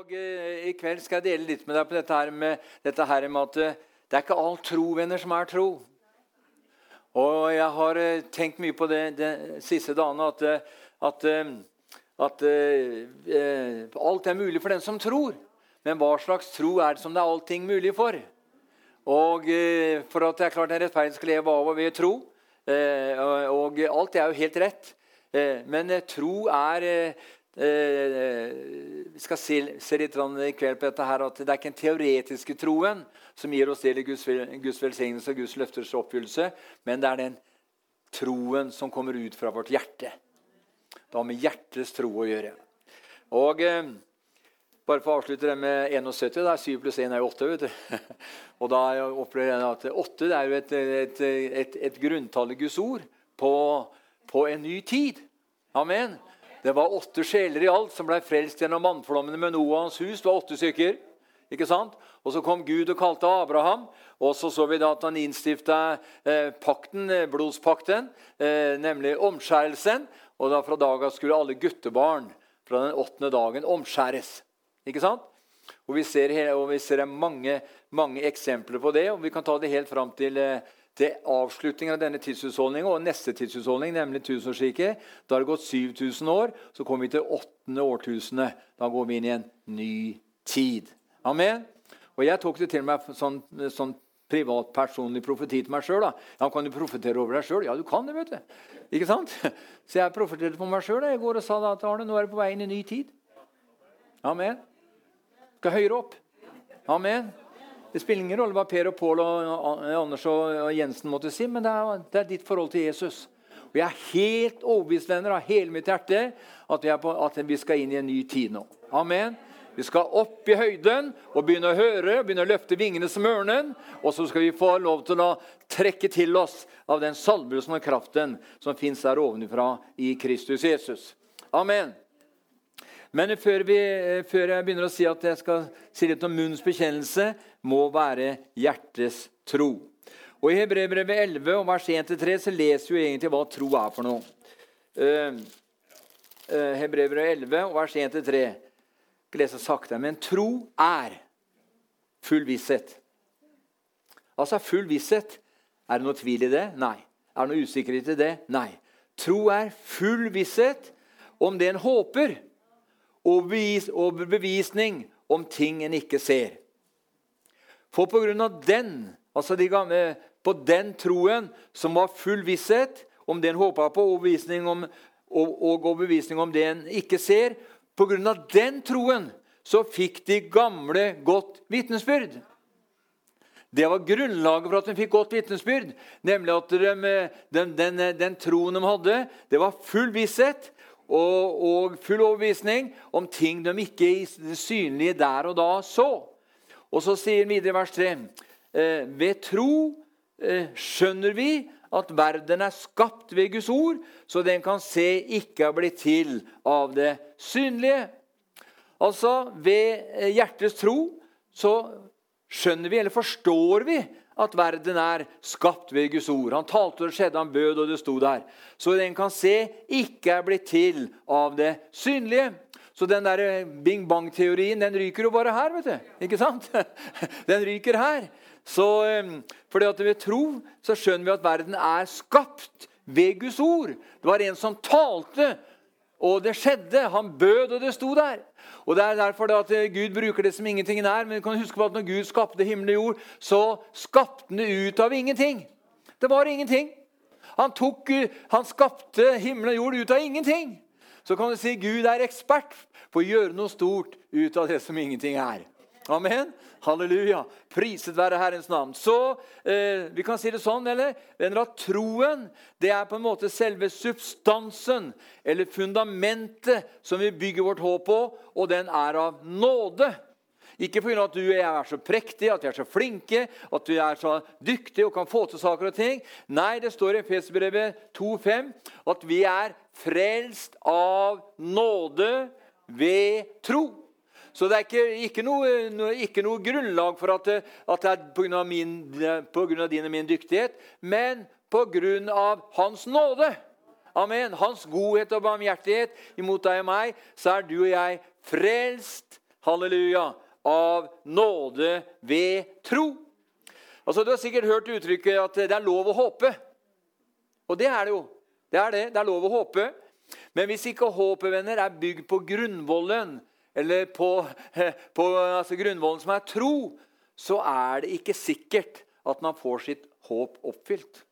Og eh, I kveld skal jeg dele litt med deg på dette her med, dette her med at eh, det er ikke all tro, venner, som er tro. Og jeg har eh, tenkt mye på det de siste dagene at, at, at eh, alt er mulig for den som tror. Men hva slags tro er det som det er allting mulig for? Og For at det er klart en rettferdig skal leve av og ved tro. Og, alt er jo helt rett. Men tro er Vi skal se, se litt i kveld på dette her, at det er ikke den teoretiske troen som gir oss del i Guds, Guds velsignelse og Guds løfters oppfyllelse, men det er den troen som kommer ut fra vårt hjerte. Det har med hjertets tro å gjøre. Og eh, bare for å avslutte det med 71, det er 7 pluss 1 er jo 8. vet du. Og da opplever jeg at 8 det er jo et, et, et, et grunntall i Guds ord på, på en ny tid. Amen. Det var åtte sjeler i alt som ble frelst gjennom mannflommene med Noahs hus. Det var åtte stykker. Ikke sant? Og Så kom Gud og kalte Abraham. Og så så vi da at han innstifta eh, pakten, eh, blodspakten, eh, nemlig omskjærelsen. Og da fra dag av skulle alle guttebarn fra den åttende dagen omskjæres. Ikke sant? Og vi ser, og vi ser mange, mange eksempler på det. og Vi kan ta det helt fram til, eh, til avslutningen av denne tidshusholdningen og neste tidshusholdning, nemlig tusenårsriket. Da har det gått 7000 år. Så kommer vi til åttende årtusene. Da går vi inn i en ny tid. Amen. Og jeg tok det til meg sånn, sånn privat, personlig profeti til meg sjøl. Ja, kan du profetere over deg sjøl? Ja, du kan det, vet du. Ikke sant? Så jeg profeterte på meg sjøl i går og sa da at Arne, nå er det på vei inn i en ny tid. Amen. Skal høyere opp. Amen. Det spiller ingen rolle hva Per og Pål og Anders og Jensen måtte si, men det er, det er ditt forhold til Jesus. Og Jeg er helt overbevist venner, av hele mitt hjerte at vi, på, at vi skal inn i en ny tid nå. Amen. Vi skal opp i høyden og begynne å høre, begynne å løfte vingene som ørnen. Og så skal vi få lov til å trekke til oss av den salvelsen og kraften som fins der ovenfra i Kristus Jesus. Amen. Men før, vi, før jeg begynner å si at jeg skal si litt om munns bekjennelse, må være hjertes tro. Og I Hebrevbrevet 11 og vers 1-3 så leser vi egentlig hva tro er for noe. Uh, uh, Hebreerbrevet 11 og vers 1-3. Skal lese sakte. Men tro er full visshet. Altså full visshet. Er det noe tvil i det? Nei. Er det noe usikkerhet i det? Nei. Tro er full visshet om det en håper og bevisning om ting en ikke ser. For på grunn av den, altså de gamle, på den troen som var full visshet om det en håpa på, og, bevisning om, og, og overbevisning om det en ikke ser, på grunn av den troen så fikk de gamle godt vitnesbyrd. Det var grunnlaget for at de fikk godt vitnesbyrd. Nemlig at de, den, den, den troen de hadde, det var full visshet og, og full overbevisning om ting de ikke det synlige der og da så. Og så sier han videre i vers 3.: eh, Ved tro eh, skjønner vi at verden er skapt ved Guds ord, så den kan se ikke er blitt til av det synlige. Altså, ved eh, hjertets tro så skjønner vi, eller forstår vi, at verden er skapt ved Guds ord. Han talte, og det skjedde, han bød, og det sto der. Så den kan se, ikke er blitt til av det synlige. Så den der eh, bing bang-teorien den ryker jo bare her. vet du. Ikke sant? Den ryker her. Så eh, fordi at ved tro så skjønner vi at verden er skapt ved Guds ord. Det var en som talte, og det skjedde. Han bød, og det sto der. Og Det er derfor det at eh, Gud bruker det som ingenting er. Men du kan huske på at når Gud skapte himmel og jord, så skapte han det ut av ingenting. Det var ingenting. Han, tok, eh, han skapte himmel og jord ut av ingenting. Så kan du si Gud er ekspert på å gjøre noe stort ut av det som ingenting er. Amen. Halleluja. Priset være Herrens navn. Så eh, vi kan si det sånn, eller? Venner, at troen det er på en måte selve substansen, eller fundamentet, som vi bygger vårt håp på, og den er av nåde. Ikke pga. at du og jeg er så prektige, at vi er så flinke, at vi er så dyktige og kan få til saker og ting. Nei, det står i Efesbrevet 2,5 at vi er frelst av nåde ved tro. Så det er ikke, ikke, noe, ikke noe, grunnlag for at, at det er pga. din og min dyktighet, men pga. Hans nåde. Amen. Hans godhet og barmhjertighet imot deg og meg, så er du og jeg frelst halleluja, av nåde ved tro. Altså, Du har sikkert hørt uttrykket at det er lov å håpe. Og det er det jo. Det er det. Det er lov å håpe. Men hvis ikke håpet venner, er bygd på grunnvollen, eller på, på altså grunnvollen som er tro, så er det ikke sikkert at man får sitt håp oppfylt.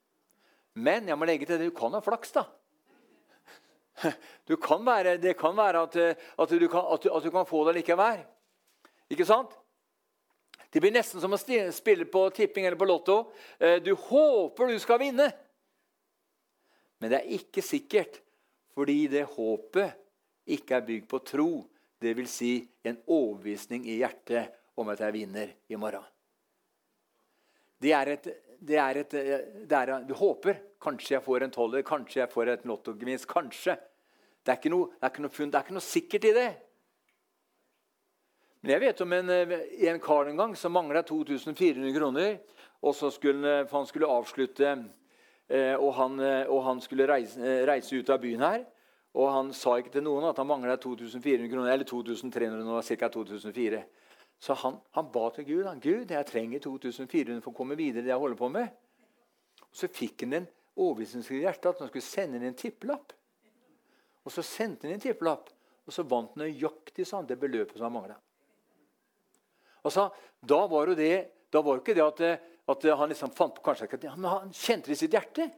Men jeg må legge til det, du kan ha flaks, da. Kan være, det kan være at, at, du kan, at, du, at, du kan, få det likevel. Ikke sant? Det blir nesten som å spille på tipping eller på Lotto. Eh, du håper du skal vinne. Men det er ikke sikkert, fordi det håpet ikke er bygd på tro. Dvs. Si en overbevisning i hjertet om at jeg vinner i morgen. Det er et, det er et det er, Du håper. Kanskje jeg får en tolver, kanskje jeg får et lottogevinst. Kanskje. Det er, noe, det, er noe, det er ikke noe sikkert i det. Men jeg vet om en, en kar en gang som mangla 2400 kroner. og så skulle Han skulle avslutte, eh, og han, og han skulle reise, reise, ut av byen her. Og han sa ikke til noen at han mangla 2400 kroner, eller 2300, nå ca. 2004. Så han, han, ba til Gud. Han, Gud, jeg trenger 2400 for å komme videre. det jeg holder på med. Og Så fikk han en overbevisning i hjertet at han skulle sende inn en tippelapp. Og Så sendte han en tippelapp, og så vant han nøyaktig sånn det beløpet som han mangla. Altså, da var jo det, da var ikke det at, at han liksom fant på kanskje, Men han kjente det i sitt hjerte.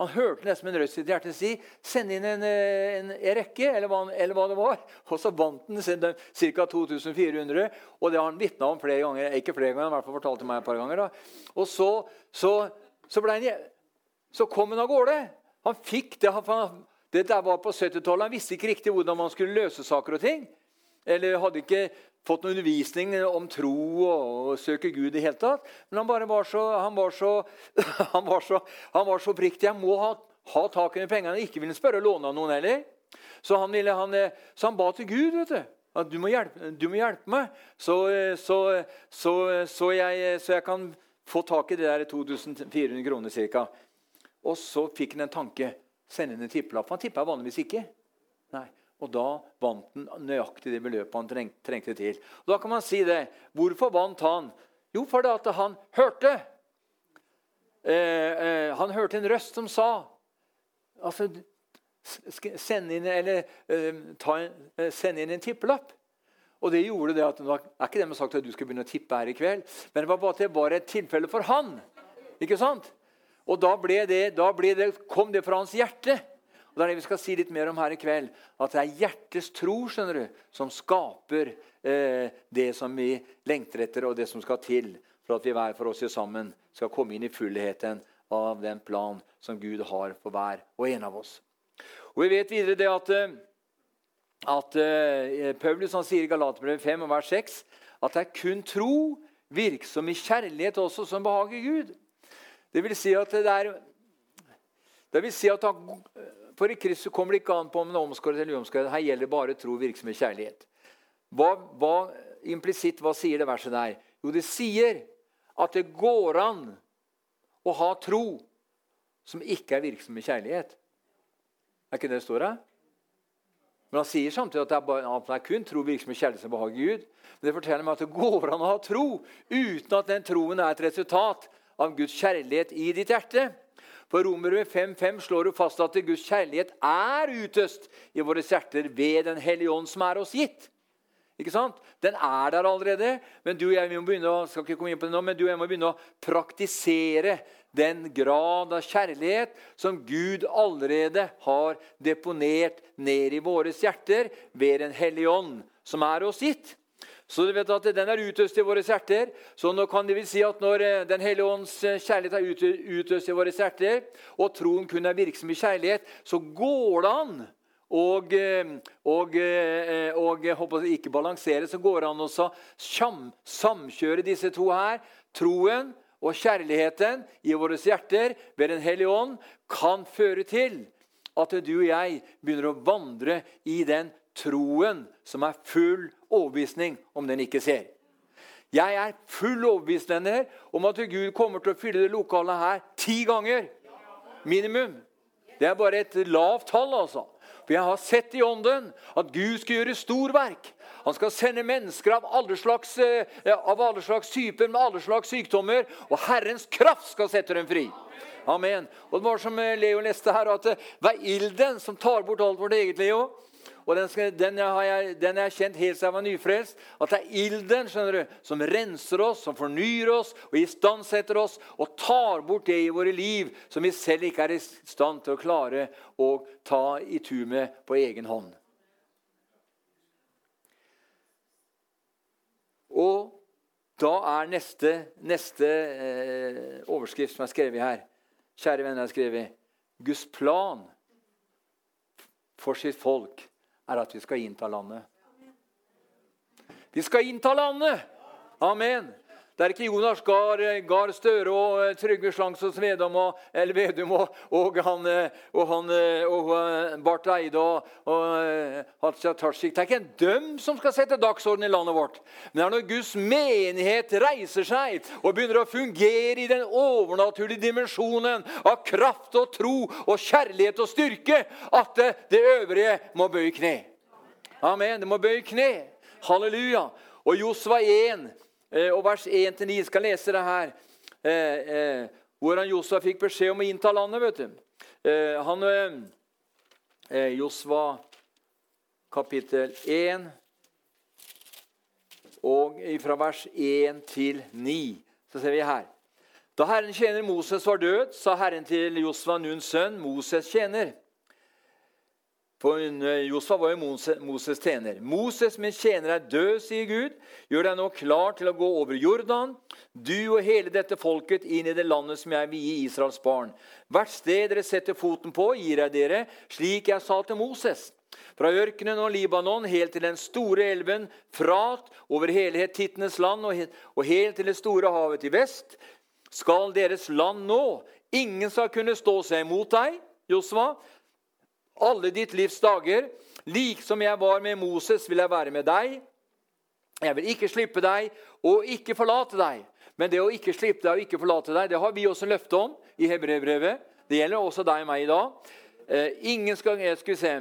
Han hørte nesten en røst i hjertet si 'Send inn en, en, en rekke', eller hva, eller hva, det var. Og så vant han ca. 2400. Og det har han vitna om flere ganger. Ikke flere ganger, i hvert fall fortalte meg et par ganger. Da. Og så, så, så, han, så, kom han av gårde. Han fikk det. Han, det der var på 70-tallet. Han visste ikke riktig hvordan man skulle løse saker og ting. Eller hadde ikke fått noen undervisning om tro og, søke Gud i det hele tatt. Men han var så, han var så, han var så, han var så oppriktig. Jeg må ha, ha tak i pengene. Ikke ville spørre og låne av noen heller. Så han, ville, han, så han ba til Gud. vet du. At du må hjelpe, du må hjelpe meg, så, så, så, jeg, så jeg kan få tak i det der 2400 kroner ca. Og så fikk han en tanke. Sende inn en tippelapp. Han tippa vanligvis ikke. Nei. Og da vant han nøyaktig det beløpet han treng, trengte til. Og da kan man si det. Hvorfor vant han? Jo, fordi at han hørte. Eh, eh, han hørte en røst som sa altså, Send inn, eller, eh, en, eh, send inn en tippelapp. Og det gjorde det at det er ikke det med sagt at du skal begynne å tippe her i kveld, men det var bare at det var et tilfelle for han. Ikke sant? Og da, ble det, da ble det, kom det fra hans hjerte. Og Det er det vi skal si litt mer om her i kveld. At det er hjertets tro skjønner du, som skaper eh, det som vi lengter etter, og det som skal til for at vi hver for oss sammen skal komme inn i fullheten av den plan som Gud har for hver og en av oss. Og Vi vet videre det at, eh, at uh, Paulus han sier i Galaterbrevet 5 vers 6 at det er kun tro, virksom i kjærlighet også, som behager Gud. Det vil si at det er det vil si at han, for i Kristus kommer det ikke an på om en er omskåret eller uomskåret. Her gjelder bare tro, virksomhet, kjærlighet. Hva, hva, Implisitt, hva sier det verset der? Jo, det sier at det går an å ha tro som ikke er virksom med kjærlighet. Er ikke det det står her? Men han sier samtidig at det er, bare, at det er kun tro, virksomhet, kjærlighet som behager Gud. Men det forteller meg at det går an å ha tro uten at den troen er et resultat av Guds kjærlighet i ditt hjerte. For Romere 5.5 slår jo fast at Guds kjærlighet er utøst i våre hjerter ved Den hellige ånd som er oss gitt. Ikke sant? Den er der allerede, men du og jeg må begynne å praktisere den grad av kjærlighet som Gud allerede har deponert ned i våre hjerter ved Den hellige ånd, som er oss gitt. Så du vet at Den er utøst i våre hjerter. Så nå kan det vil si at når eh, Den hellige ånds eh, kjærlighet er utøst i våre hjerter, og troen kun er virksom i kjærlighet, så går det an og, og, og, og, og ikke balansere, så går det an å samkjøre disse to her. Troen og kjærligheten i våre hjerter ved Den hellige ånd kan føre til at du og jeg begynner å vandre i den troen som er full overbevisning om den ikke ser. Jeg er full overbevisning om at Gud kommer til å fylle det lokalet her ti ganger. Minimum. Det er bare et lavt tall, altså. For jeg har sett i ånden at Gud skal gjøre storverk. Han skal sende mennesker av alle slags, eh, av alle slags typer med alle slags sykdommer. Og Herrens kraft skal sette dem fri. Amen. Og det var som eh, Leo leste her, at det var ilden som tar bort alt vårt eget, Leo. Og den, skal, den, har jeg, den har jeg kjent helt siden jeg var nyfrelst. At det er ilden skjønner du, som renser oss, som fornyer oss og istandsetter oss og tar bort det i våre liv som vi selv ikke er i stand til å klare å ta i tur med på egen hånd. Og da er neste, neste eh, overskrift som er skrevet her Kjære venner, jeg har skrevet Guds plan for sitt folk er at vi skal innta landet. Vi skal innta landet! Amen. Det er ikke Jonas Gahr, Gahr Støre og eh, Trygve Slangsvold Vedum og, eller Vedum og, og, han, eh, og, han, eh, og Barth Eide og, og Hadia Tajik. Det er ikke dem som skal sette dagsorden i landet vårt. Men det er når Guds menighet reiser seg og begynner å fungere i den overnaturlige dimensjonen av kraft og tro og kjærlighet og styrke, at det, det øvrige må bøye kne. Amen. Det må bøye kne. Halleluja. Og Josva 1 Eh, og vers 1-9 skal lese det her. Eh, eh, hvordan Josva fikk beskjed om å innta landet. vet du. Han, Josva kapittel 1 og fra vers 1 til 9. Så ser vi her. Da Herren tjener Moses var død, sa Herren til Josva, Nuns sønn, Moses tjener. For eh, Josfa var jo Moses' tjener. 'Moses, min tjener, er død', sier Gud. 'Gjør deg nå klar til å gå over Jordan, du og hele dette folket, inn i det landet som jeg vil gi Israels barn.' 'Hvert sted dere setter foten på, gir jeg dere, slik jeg sa til Moses.' Fra ørkenen og Libanon helt til den store elven Frat, over hele Hetittenes land og helt til det store havet i vest, skal deres land nå. Ingen skal kunne stå seg imot deg, Josva, alle ditt livs dager. Liksom jeg var med Moses, vil jeg være med deg. Jeg vil ikke slippe deg og ikke forlate deg. Men det å ikke slippe deg og ikke forlate deg, det har vi også løfte om i Hebrevbrevet. Det gjelder også deg og meg i dag. Eh, ingen skal, jeg skulle se,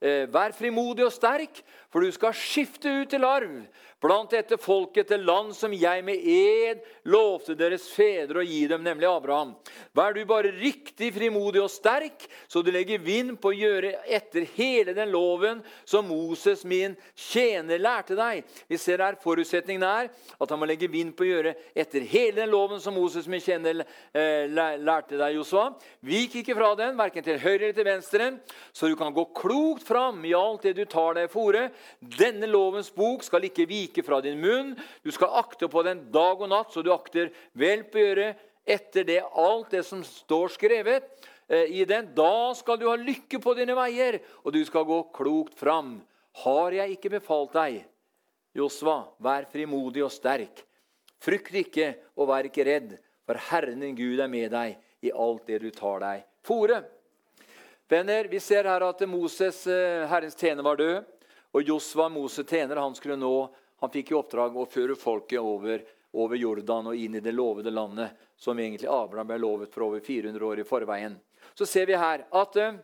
eh, Vær frimodig og sterk, for du skal skifte ut til arv blant dette folket til land som jeg med ed lovte deres fedre å gi dem, nemlig Abraham. Vær du bare riktig frimodig og sterk, så du legger vind på å gjøre etter hele den loven som Moses, min tjener, lærte deg. Vi ser her forutsetningen er at han må legge vind på å gjøre etter hele den loven som Moses, min tjener, eh, lærte deg, Josua. Vik ikke fra den, verken til høyre eller til venstre, så du kan gå klokt fram i alt det du tar deg fore. Denne lovens bok skal ikke vike fra din munn. Du skal akte på den dag og natt, så du akter vel på å gjøre etter det alt det som står skrevet eh, i den. Da skal du ha lykke på dine veier, og du skal gå klokt fram. Har jeg ikke befalt deg? Josva, vær frimodig og sterk. Frykt ikke og vær ikke redd, for Herren din Gud er med deg i alt det du tar deg fore. Venner, Vi ser her at Moses, eh, Herrens tjener, var død. Og Josva, Moses tjener, han skulle nå han fikk i oppdrag å føre folket over, over, Jordan og inn i det lovede landet, som egentlig Abraham ble lovet for over 400 år i forveien. Så ser vi her at, eh,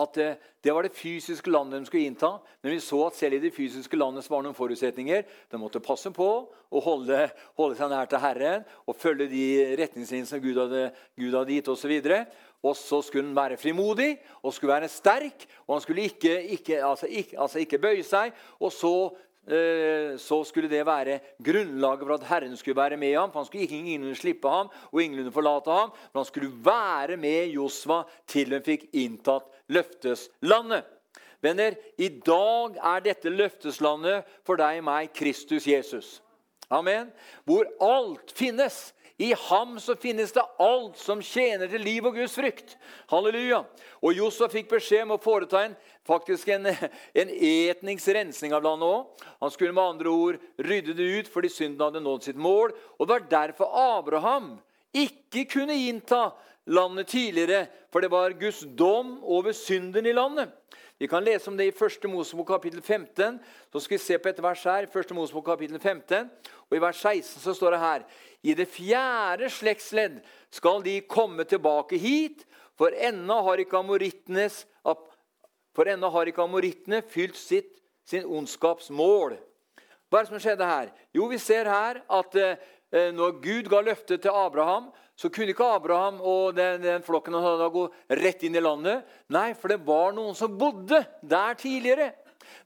at eh, det var det fysiske landet de skulle innta. Men vi så at selv i det fysiske landet var noen forutsetninger. De måtte passe på å holde, holde seg nær til Herren og følge de retningslinjene som Gud hadde, Gud hadde gitt osv. Og så skulle han være frimodig og skulle være sterk. og Han skulle ikke, ikke, altså, ikke, altså ikke bøye seg. Og så Eh, så skulle det være grunnlaget for at Herren skulle være med ham. for Han skulle ikke ingenlunde slippe ham og ingenlunde forlate ham, men han skulle være med Josva til hun fikk inntatt løfteslandet. Venner, i dag er dette løfteslandet for deg og meg Kristus Jesus. Amen. Hvor alt finnes. I ham så finnes det alt som tjener til liv og Guds frykt. Halleluja. Og Josef fikk beskjed om å foreta en, faktisk en, en etnings rensning av landet òg. Han skulle med andre ord rydde det ut fordi synden hadde nådd sitt mål. Og Det var derfor Abraham ikke kunne innta landet tidligere, for det var Guds dom over synden i landet. Vi kan lese om det i 1. Mosebok kapittel 15. Så skal vi se på et vers her. 1. Mosebok kapittel 15, og I vers 16 så står det her i det fjerde slektsledd skal de komme tilbake hit, for ennå har ikke amorittene fylt sitt sin ondskapsmål. Hva er det som skjedde her? Jo, vi ser her at eh, når Gud ga løftet til Abraham, så kunne ikke Abraham og den, den flokken hadde gå rett inn i landet. Nei, for det var noen som bodde der tidligere.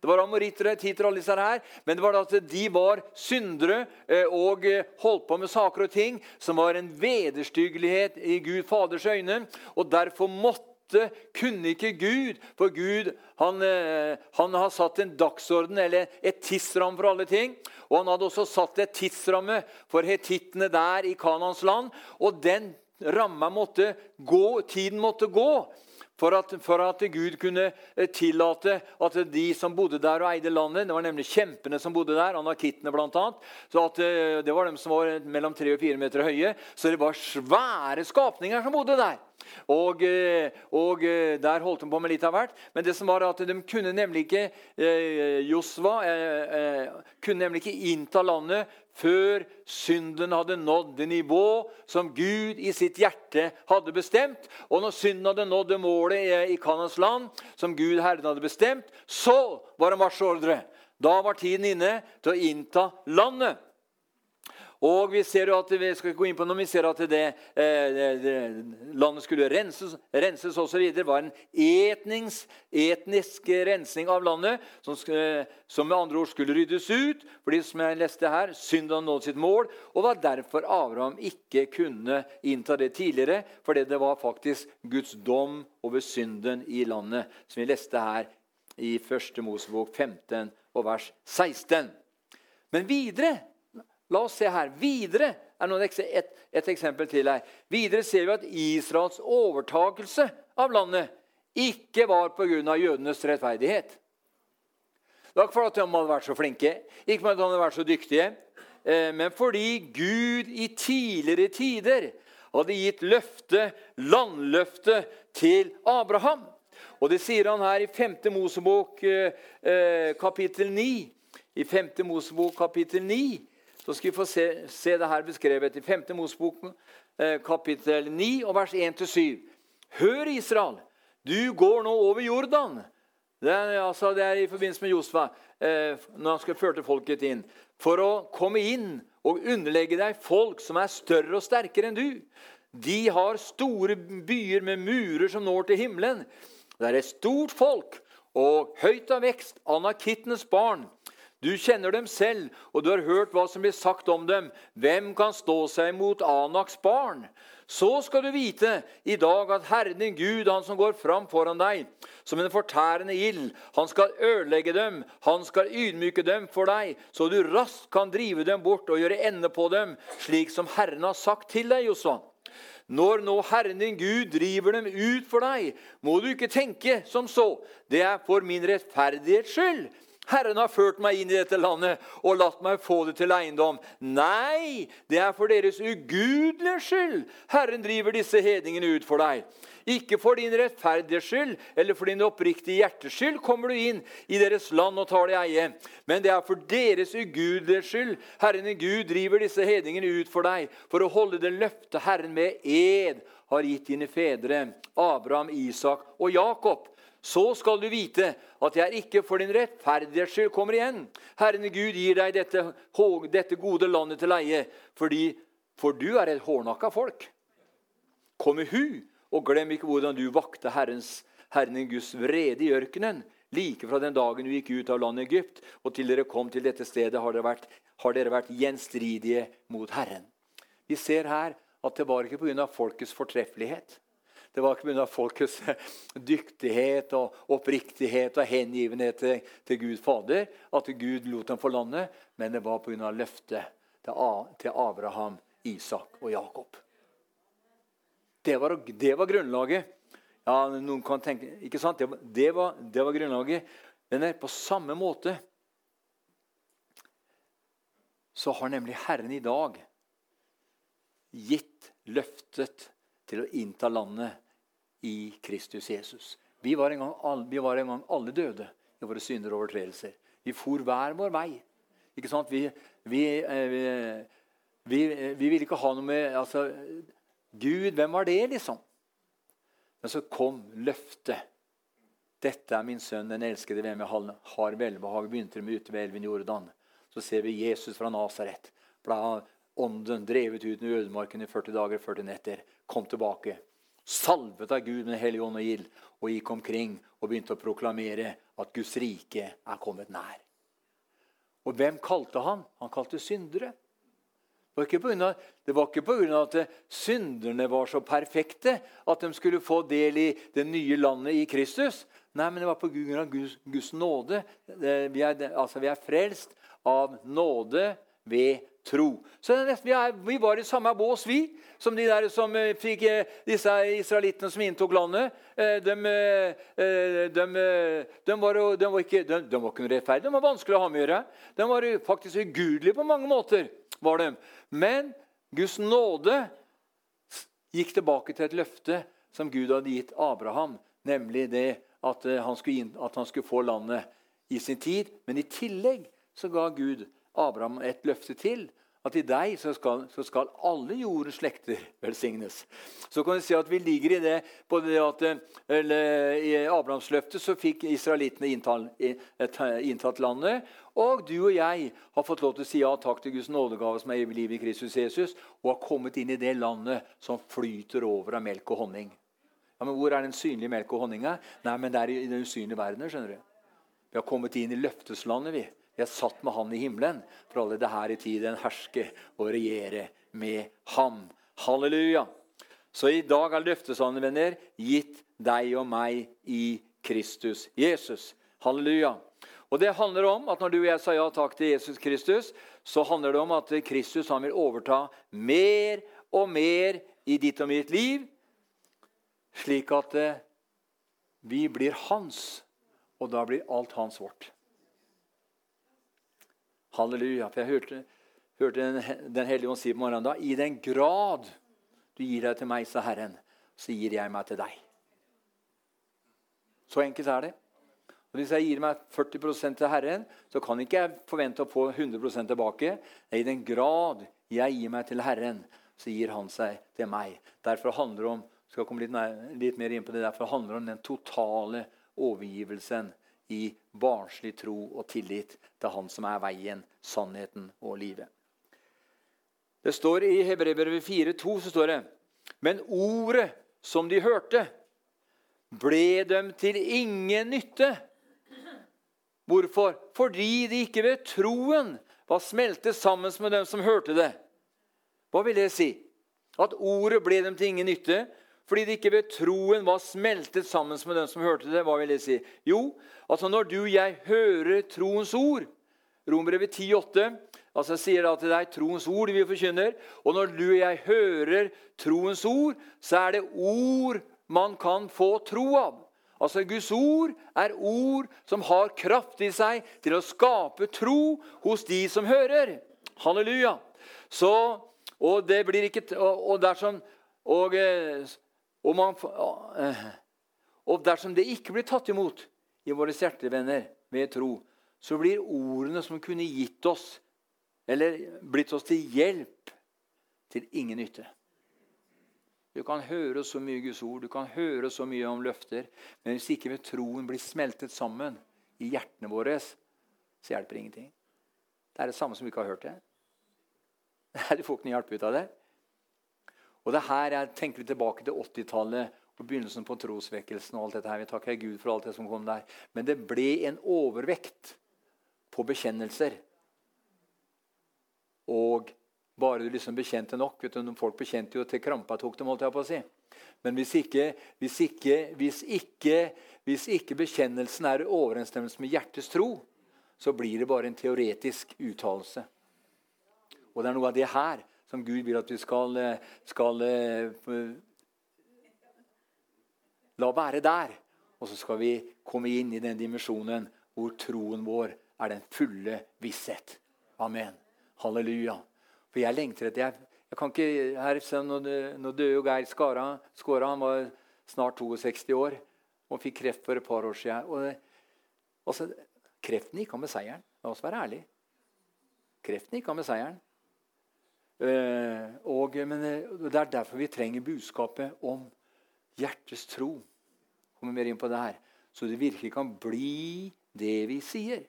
Det var amorittere, titer, alle disse her, men det var at de var syndere eh, og eh, holdt på med saker og ting som var en vederstyggelighet i Gud Faders øyne. og Derfor måtte måtte, kunne ikke Gud. For Gud han, eh, han har satt en dagsorden, eller et tidsramme for alle ting. Og han hadde også satt et tidsramme for hetittene der i Kanans land. Og den ramma måtte gå, tiden måtte gå. For at, for at, Gud kunne eh, tillate at de som bodde der og eide landet Det var nemlig kjempene som bodde der, anakittene bl.a. Eh, det var de som var mellom tre og fire meter høye. Så det var svære skapninger som bodde der. Og, eh, og, Der holdt de på med litt av hvert. Men det som var at de kunne nemlig ikke Josva kunne nemlig ikke innta landet før synden hadde nådd det nivå som Gud i sitt hjerte hadde bestemt. Og når synden hadde nådd det målet i Kanas land, som Gud Herren hadde bestemt, så var det marsjordre. Da var tiden inne til å innta landet. Og vi ser jo at vi skal gå inn på når vi ser at det, det, det, landet skulle renses, renses osv. Det var en etnings, etnisk rensing av landet som, som, med andre ord skulle ryddes ut. fordi som jeg leste her, synd hadde nådd sitt mål, og var derfor Abraham ikke kunne innta det tidligere. Fordi det var faktisk Guds dom over synden i landet, som vi leste her i 1. Mosebok 15 og vers 16. Men videre La oss se her. Videre er et, et, eksempel til her. Videre ser vi at Israels overtakelse av landet ikke var pga. jødenes rettferdighet. Det var ikke fordi de hadde vært så flinke, ikke fordi de hadde vært så dyktige, eh, men fordi Gud i tidligere tider hadde gitt løfte, landløfte til Abraham. Og Det sier han her i 5. Mosebok eh, eh, kapittel 9. I 5. Mosebok kapittel 9 så skal vi få se, se det her beskrevet i 5. Mosebok eh, kapittel 9 og vers 1-7. Hør, Israel, du går nå over Jordan. Det er, altså, det er i forbindelse med Josfa, eh, når han skal førte folket inn. For å komme inn og underlegge deg folk som er større og sterkere enn du. De har store byer med murer som når til himmelen. Det er et stort folk og høyt av vekst, anakittenes barn. Du kjenner dem selv, og du har hørt hva som blir sagt om dem. Hvem kan stå seg mot Anaks barn? Så skal du vite i dag at Herren din Gud, han som går fram foran deg, som en fortærende ild, han skal ødelegge dem, han skal ydmyke dem for deg, så du raskt kan drive dem bort og gjøre ende på dem, slik som Herren har sagt til deg, Josva. Når nå Herren din Gud driver dem ut for deg, må du ikke tenke som så. Det er for min rettferdighets skyld Herren har ført meg inn i dette landet og latt meg få det til eiendom. Nei, det er for deres ugudelige skyld Herren driver disse hedningene ut for deg. Ikke for din rettferdige skyld eller for din oppriktige hjertes skyld kommer du inn i deres land og tar det eie. Men det er for deres ugudelige skyld Herren i Gud driver disse hedningene ut for deg, for å holde det løftet Herren med ed har gitt dine fedre, Abraham, Isak og Jakob så skal du vite at jeg ikke for din rettferdighets skyld kommer igjen. Herren Gud gir deg dette, dette gode landet til leie, fordi, for du er et hårnakka folk. Kom i hu, og glem ikke hvordan du vakte Herrens, Herren Guds vrede i ørkenen. Like fra den dagen du gikk ut av landet Egypt, og til dere kom til dette stedet, har dere vært, har dere vært gjenstridige mot Herren. Vi ser her at det var ikke pga. folkets fortreffelighet. Det var ikke pga. folkets dyktighet og oppriktighet og hengivenhet til, til Gud Fader at Gud lot dem få landet, men det var pga. løftet til Abraham, Isak og Jakob. Det var, det var grunnlaget. Ja, noen kan tenke, ikke sant? Det det var, det var grunnlaget. Men på samme måte så har nemlig Herren i dag gitt løftet til å innta landet i Kristus Jesus. Vi var en gang, vi var en gang alle døde i våre synder og overtredelser. Vi for hver vår vei. Ikke sant? Vi, vi, eh, vi, vi, vi ville ikke ha noe med altså, Gud, hvem var det, liksom? Men så kom løftet Dette er min sønn, den elskede, hvem jeg har velbehag. Begynte med ute ved elven Jordan. Så ser vi Jesus fra Nasaret. Ble ånden drevet ut i ødemarken i 40 dager og 40 netter. Kom tilbake. Salvet av Gud med Hellig ånd og gild. Og gikk omkring og begynte å proklamere at Guds rike er kommet nær. Og hvem kalte han? Han kalte syndere. Det var ikke av at synderne var så perfekte at de skulle få del i det nye landet i Kristus. Nei, men det var på av Guds, Guds nåde. Vi er, altså, vi er frelst av nåde ved tro. Så nesten, vi, er, vi, var i samme bås, vi, som de der som eh, fikk eh, disse israelittene som inntok landet. Eh, de, var, de ikke, de, var ikke rettferdige, de var vanskelig å ha med å gjøre. De var faktisk ugudelige på mange måter. var de. Men Guds nåde gikk tilbake til et løfte som Gud hadde gitt Abraham, nemlig det at han skulle, inn, at han skulle få landet i sin tid. Men i tillegg så ga Gud Abraham et løfte til. At i deg så skal, så skal alle jordens slekter velsignes. Så kan vi si at vi ligger i det på det at eller, I Abrahams løfte så fikk israelittene inntatt landet. Og du og jeg har fått lov til å si ja takk til Guds nådegave som er i livet i Kristus Jesus, og har kommet inn i det landet som flyter over av melk og honning. Ja, men Hvor er den synlige melk og honninga? Nei, men Det er i den usynlige verden. skjønner du. Vi har kommet inn i løfteslandet. vi. Jeg satt med Han i himmelen, for alle det her i tiden herske og regjere med Ham. Halleluja! Så i dag er løftesanden, venner, gitt deg og meg i Kristus Jesus. Halleluja. Og det handler om at Når du og jeg sa ja takk til Jesus Kristus, så handler det om at Kristus han vil overta mer og mer i ditt og mitt liv, slik at eh, vi blir hans, og da blir alt hans vårt. Halleluja. For jeg hørte, hørte Den, den hellige ånd si på morgenen da I den grad du gir deg til meg, sa Herren, så gir jeg meg til deg. Så enkelt er det. Og Hvis jeg gir meg 40% til Herren, så kan ikke jeg forvente å få 100% tilbake. I den grad jeg gir meg til Herren, så gir Han seg til meg. Derfor handler det om skal komme litt, nær, litt mer inn på det, derfor handler det om den totale overgivelsen i barnslig tro og tillit til Han som er veien, sannheten og livet. Det står I Hebrevet 4,2 så står det Men ordet som de hørte, ble dem til ingen nytte. Hvorfor? Fordi de ikke ved troen var smeltet sammen med dem som hørte det. Hva vil det si? At ordet ble dem til ingen nytte fordi det ikke ved troen var smeltet sammen med den som hørte det. Hva vil det si? Jo, altså når du og jeg hører troens ord Rombrevet 10,8 altså sier da til deg troens ord vi forkynner. Og når du og jeg hører troens ord, så er det ord man kan få tro av. Altså Guds ord er ord som har kraft i seg til å skape tro hos de som hører. Halleluja. Så, og, det blir ikke, og, dersom, og eh, og, man, eh, og, dersom det ikke blir tatt imot i våre hjertevenner ved tro, så blir ordene som kunne gitt oss, eller blitt oss til hjelp, til ingen nytte. Du kan høre så mye Guds ord, du kan høre så mye om løfter, men hvis ikke ved troen blir smeltet sammen i hjertene våre, så hjelper ingenting. Det er det samme som vi ikke har hørt det. Du får ikke noe hjelp ut av det. Og det her jeg tenker vi tilbake til 80-tallet og begynnelsen på trosvekkelsen. og alt dette her. Vi takker Gud for alt det som kom der. Men det ble en overvekt på bekjennelser. Og bare du liksom bekjente nok vet du, Folk bekjente jo til krampa tok dem, holdt jeg på å si. Men hvis ikke, hvis ikke, hvis ikke, hvis ikke bekjennelsen er i overensstemmelse med hjertets tro, så blir det bare en teoretisk uttalelse. Og det er noe av det her som Gud vil at vi skal, eh, skal uh, la være der. Og så skal vi komme inn i den dimensjonen hvor troen vår er den fulle visshet. Amen. Halleluja. For jeg lengter etter jeg, jeg kan ikke, her, Nå, nå døde jo Geir Skara. Skåra han var snart 62 år og fikk kreft for et par år siden. Og, altså, kreften gikk av med seieren. La oss være ærlige. Kreften gikk av med seieren. Eh, og, men eh, Det er derfor vi trenger budskapet om hjertets tro. Kommer mer inn på det her. så det virkelig kan bli det vi sier.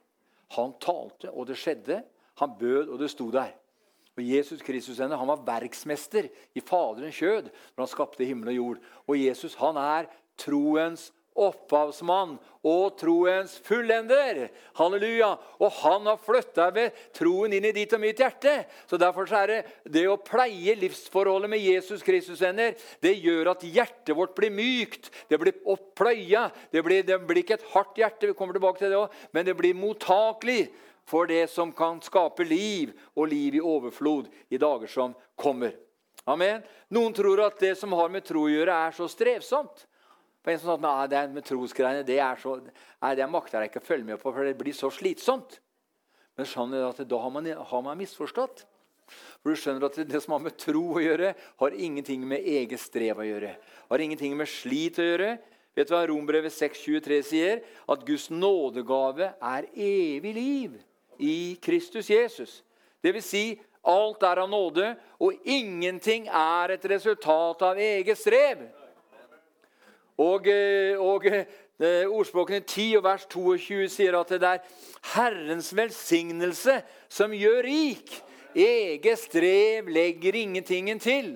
Han talte, og det skjedde. Han bød, og det sto der. Og Jesus Kristus han var verksmester i Faderens kjød når han skapte himmel og jord. Og Jesus han er troens opphavsmann og troens fullender. Halleluja! Og han har flytta ved troen inn i ditt og mitt hjerte. Så Derfor er det det å pleie livsforholdet med Jesus Kristus venner, det gjør at hjertet vårt blir mykt. Det blir oppløya. Det blir, det blir ikke et hardt hjerte, vi kommer tilbake til det også, men det blir mottakelig for det som kan skape liv, og liv i overflod i dager som kommer. Amen. Noen tror at det som har med tro å gjøre, er så strevsomt. For en som sa at det med trosgreiene det, er så, nei, det makter jeg ikke å følge med på, for det blir så slitsomt. Men skjønner at da har man, har man misforstått. For du skjønner at Det som har med tro å gjøre, har ingenting med eget strev å gjøre. Har ingenting med slit å gjøre. Vet du hva Rombrevet 6,23 sier? At Guds nådegave er evig liv i Kristus Jesus. Det vil si, alt er av nåde, og ingenting er et resultat av eget strev. Og, eh, og eh, Ordspråkene 10 og vers 22 sier at det er Herrens velsignelse som gjør rik. Eget strev legger ingentingen til.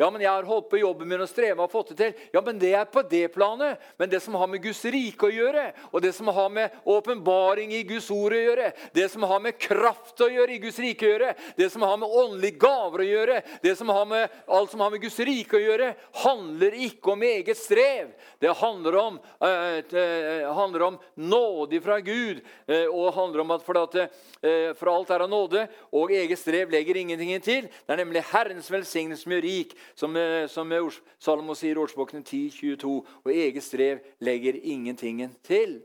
Ja, men jeg har holdt på jobben min og streva og fått det til. Ja, men det er på det planet. Men det som har med Guds rike å gjøre, og det som har med åpenbaring i Guds ord å gjøre, det som har med kraft å gjøre i Guds rike å gjøre, det som har med åndelige gaver å gjøre, det som har med alt som har med Guds rike å gjøre, handler ikke om eget strev. Det handler om, uh, handler om nåde fra Gud, uh, og handler om at for, at, uh, for alt er av nåde, og eget strev legger ingenting til. Det er nemlig Herrens velsignelse som gjør rik, som, eh, som Salomo sier i Ordspråkene 10.22. Og eget strev legger ingentingen til.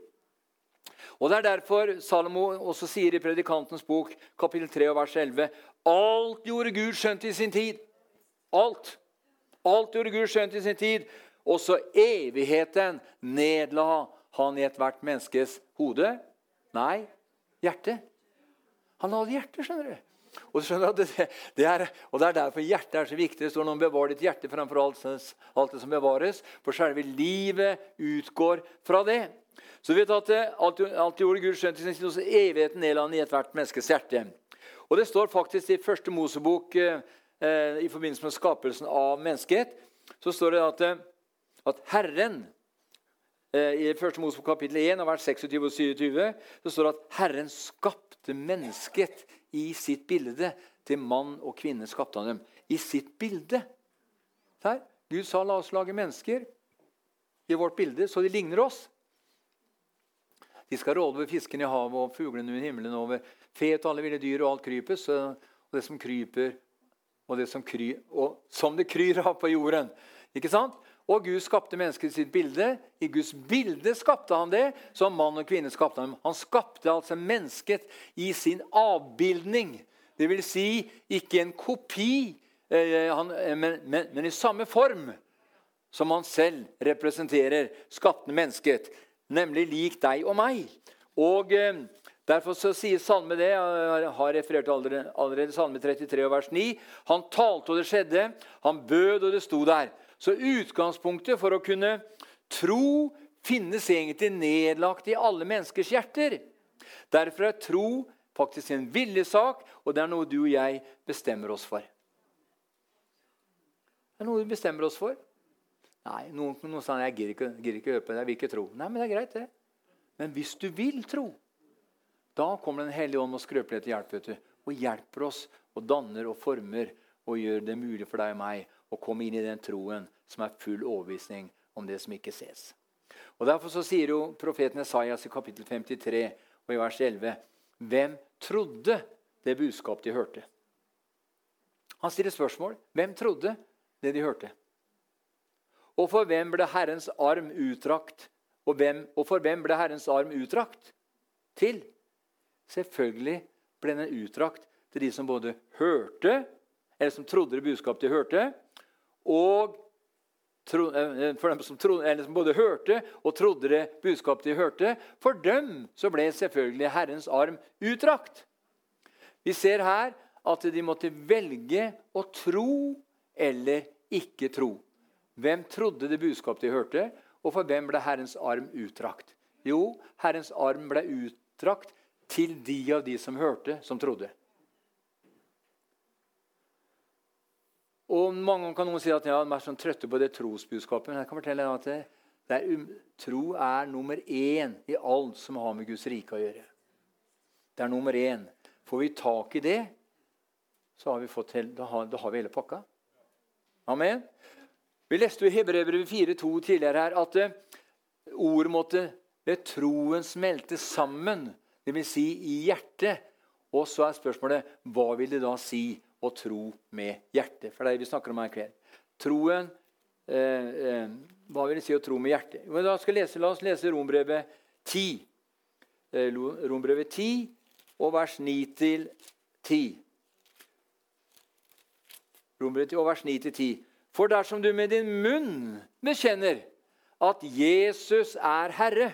Og Det er derfor Salomo også sier i Predikantens bok, kapittel 3, vers 11.: Alt gjorde Gud skjønt i sin tid. Alt. Alt gjorde Gud skjønt i sin tid. Også evigheten nedla han i ethvert menneskes hode. Nei, hjerte. Han hadde hjerte, skjønner du. Og, det, det er, og det er derfor hjertet er så viktig. Det står noe om bevar ditt hjerte framfor alt, alt, det som bevares. For selve livet utgår fra det. Så vi vet at alt, alt gjorde Gud skjønt i sin evigheten nedland i ethvert menneskes hjerte. Og det står faktisk i første Mosebok eh, eh, i forbindelse med skapelsen av menneskehet, så står det at, eh, at Herren eh, I første Mosebok kapittel 1, av vers 26 og 27 så står det at Herren skapte mennesket i sitt bilde. Til mann og kvinne skapte han dem. I sitt bilde. Der. Gud sa la oss lage mennesker i vårt bilde, så de ligner oss. De skal råde over fisken i havet og fuglene under himmelen, over fet og alle ville dyr og alt krypes, og det som kryper, og det som, kry, og som det kryr av på jorden. Ikke sant? Og Gud skapte mennesket i sitt bilde. I Guds bilde skapte han det. Som mann og kvinne skapte han Han skapte altså mennesket i sin avbildning. Det vil si ikke en kopi, eh, eh, men, men, men, i samme form som han selv representerer, skapte mennesket. Nemlig lik deg og meg. Og eh, Derfor så sier Salme det, jeg har referert allerede, allerede Salme 33 vers 9. Han talte, og det skjedde. Han bød, og det sto der. Så utgangspunktet for å kunne tro finnes egentlig nedlagt i alle menneskers hjerter. Derfor er tro faktisk en viljesak, og det er noe du og jeg bestemmer oss for. Det er noe vi bestemmer oss for. Nei, Noen, noen sa jeg gir ikke, gir ikke høre på det, jeg vil ikke tro. Nei, men det er greit, det. Men hvis du vil tro, da kommer Den hellige ånd og skrøpelighet til hjelp. vet du, Og hjelper oss og danner og former og gjør det mulig for deg og meg og komme inn i den troen som er full overbevisning om det som ikke ses. Og Derfor så sier jo profeten Esaias i kapittel 53 og i vers 11.: Hvem trodde det budskap de hørte? Han stiller spørsmål. Hvem trodde det de hørte? Og for hvem ble Herrens arm utdrakt? Og, og for hvem ble Herrens arm utdrakt? Til? Selvfølgelig ble den utdrakt til de som både hørte, eller som trodde det budskapet de hørte, og eh, for dem som, trodde, som, både hørte og trodde det budskapet de hørte, for dem så ble selvfølgelig Herrens arm utdrakt. Vi ser her at de måtte velge å tro eller ikke tro. Hvem trodde det budskapet de hørte, og for hvem ble Herrens arm utdrakt? Jo, Herrens arm ble utdrakt til de av de som hørte, som trodde. Og Mange kan noen si at ja, de er sånn trøtte på det trosbudskapet. Men jeg kan fortelle at det, det er, um, tro er nummer én i alt som har med Guds rike å gjøre. Det er nummer én. Får vi tak i det, så har vi fått, da, har, da har vi hele pakka. Amen. Vi leste i Hebrevet 4,2 tidligere her at uh, ord måtte ved troen smelte sammen, dvs. Si i hjertet. Og så er spørsmålet hva vil det da si å tro med hjertet. For det er det vi snakker om her i kveld. Troen eh, eh, Hva vil det si å tro med hjertet? Lese, la oss lese Rombrevet 10. Eh, Rombrevet 10 og vers 9 til 10. Rombrevet 10 og vers 9 til 10. For dersom du med din munn bekjenner at Jesus er Herre,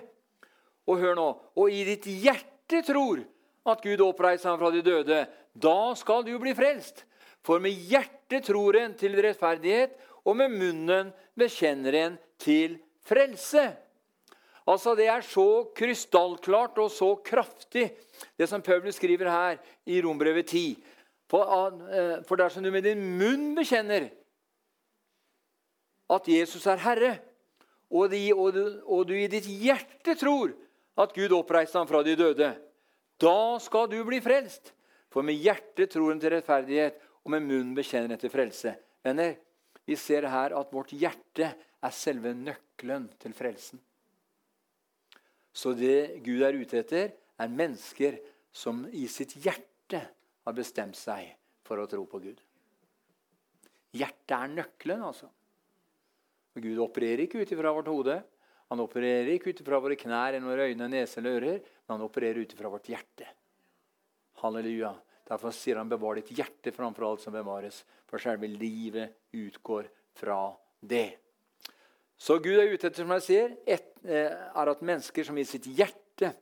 og hør nå, og i ditt hjerte tror at Gud oppreiste ham fra de døde, da skal du bli frelst. For med hjertet tror en til rettferdighet, og med munnen bekjenner en til frelse. Altså Det er så krystallklart og så kraftig, det som Paulus skriver her i Rombrevet 10. For, eh, for dersom du med din munn bekjenner at Jesus er Herre, og du i ditt hjerte tror at Gud oppreiste ham fra de døde, da skal du bli frelst. For med hjertet tror en til rettferdighet, og med munnen bekjenner en til frelse. Venner, vi ser her at vårt hjerte er selve nøkkelen til frelsen. Så det Gud er ute etter, er mennesker som i sitt hjerte har bestemt seg for å tro på Gud. Hjertet er nøkkelen, altså. Og Gud opererer ikke ut ifra vårt hode. Han opererer ikke ut ifra våre knær, eller våre øyne, nese eller ører, men han opererer ut ifra vårt hjerte. Halleluja. Derfor sier han 'bevar ditt hjerte framfor alt som bevares', for selve livet utgår fra det. Så Gud er ute etter som jeg sier, et, eh, er at mennesker som i sitt hjerte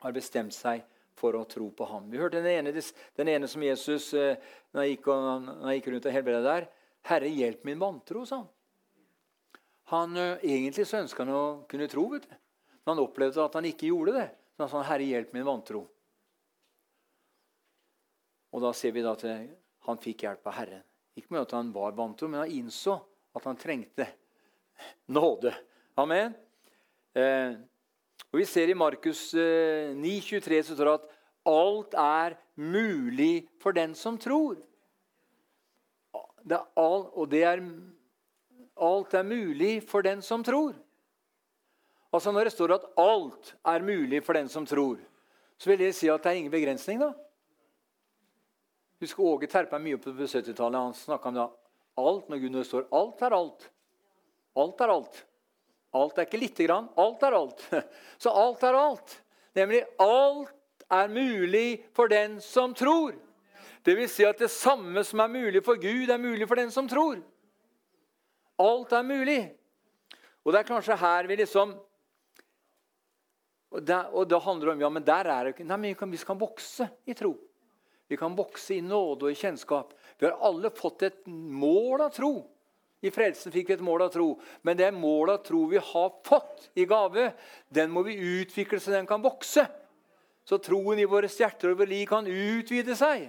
har bestemt seg for å tro på ham. Vi hørte den ene, den ene som Jesus eh, når han gikk, når han gikk rundt og helbredet der. 'Herre, hjelp min vantro', sa han. Han, eh, egentlig så ønska han å kunne tro, vet du. men han opplevde at han ikke gjorde det. Så han sa 'Herre, hjelp min vantro'. Og da ser vi da at han fikk hjelp av Herren. Ikke med at han var vantro, men han innså at han trengte nåde. Amen. Eh, og Vi ser i Markus eh, 9,23 så står det at alt er mulig for den som tror. Det er all, og det er Alt er mulig for den som tror. Altså Når det står at alt er mulig for den som tror, så vil det si at det er ingen begrensning. da. Husker Åge terpa mye på 70-tallet. Han snakka om det. alt når Gud står alt er alt. Alt er alt. Alt er ikke lite grann. Alt er alt. Så alt er alt. Nemlig alt er mulig for den som tror. Det vil si at det samme som er mulig for Gud, er mulig for den som tror. Alt er mulig. Og det er kanskje her vi liksom Og, det, og det handler om ja, men der er det ikke Nei, men vi kan vokse i tro. Vi kan vokse i nåde og i kjennskap. Vi har alle fått et mål av tro. I frelsen fikk vi et mål av tro. Men det målet av tro vi har fått i gave, den må vi utvikle så den kan vokse. Så troen i våre hjerter og vår liv kan utvide seg.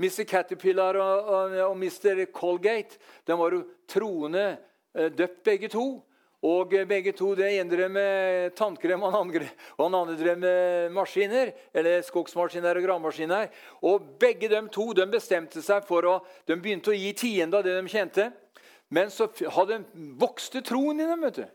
Mr. Caterpillar og, og, og Mr. Colgate de var jo troende eh, døpt, begge to. Og begge to, Det ene drev med tannkrem, og han andre drev med maskiner. Eller skogsmaskiner og gravemaskiner. Og begge de to de bestemte seg for å De begynte å gi tiende av det de tjente. Men så hadde vokste troen i dem. vet du.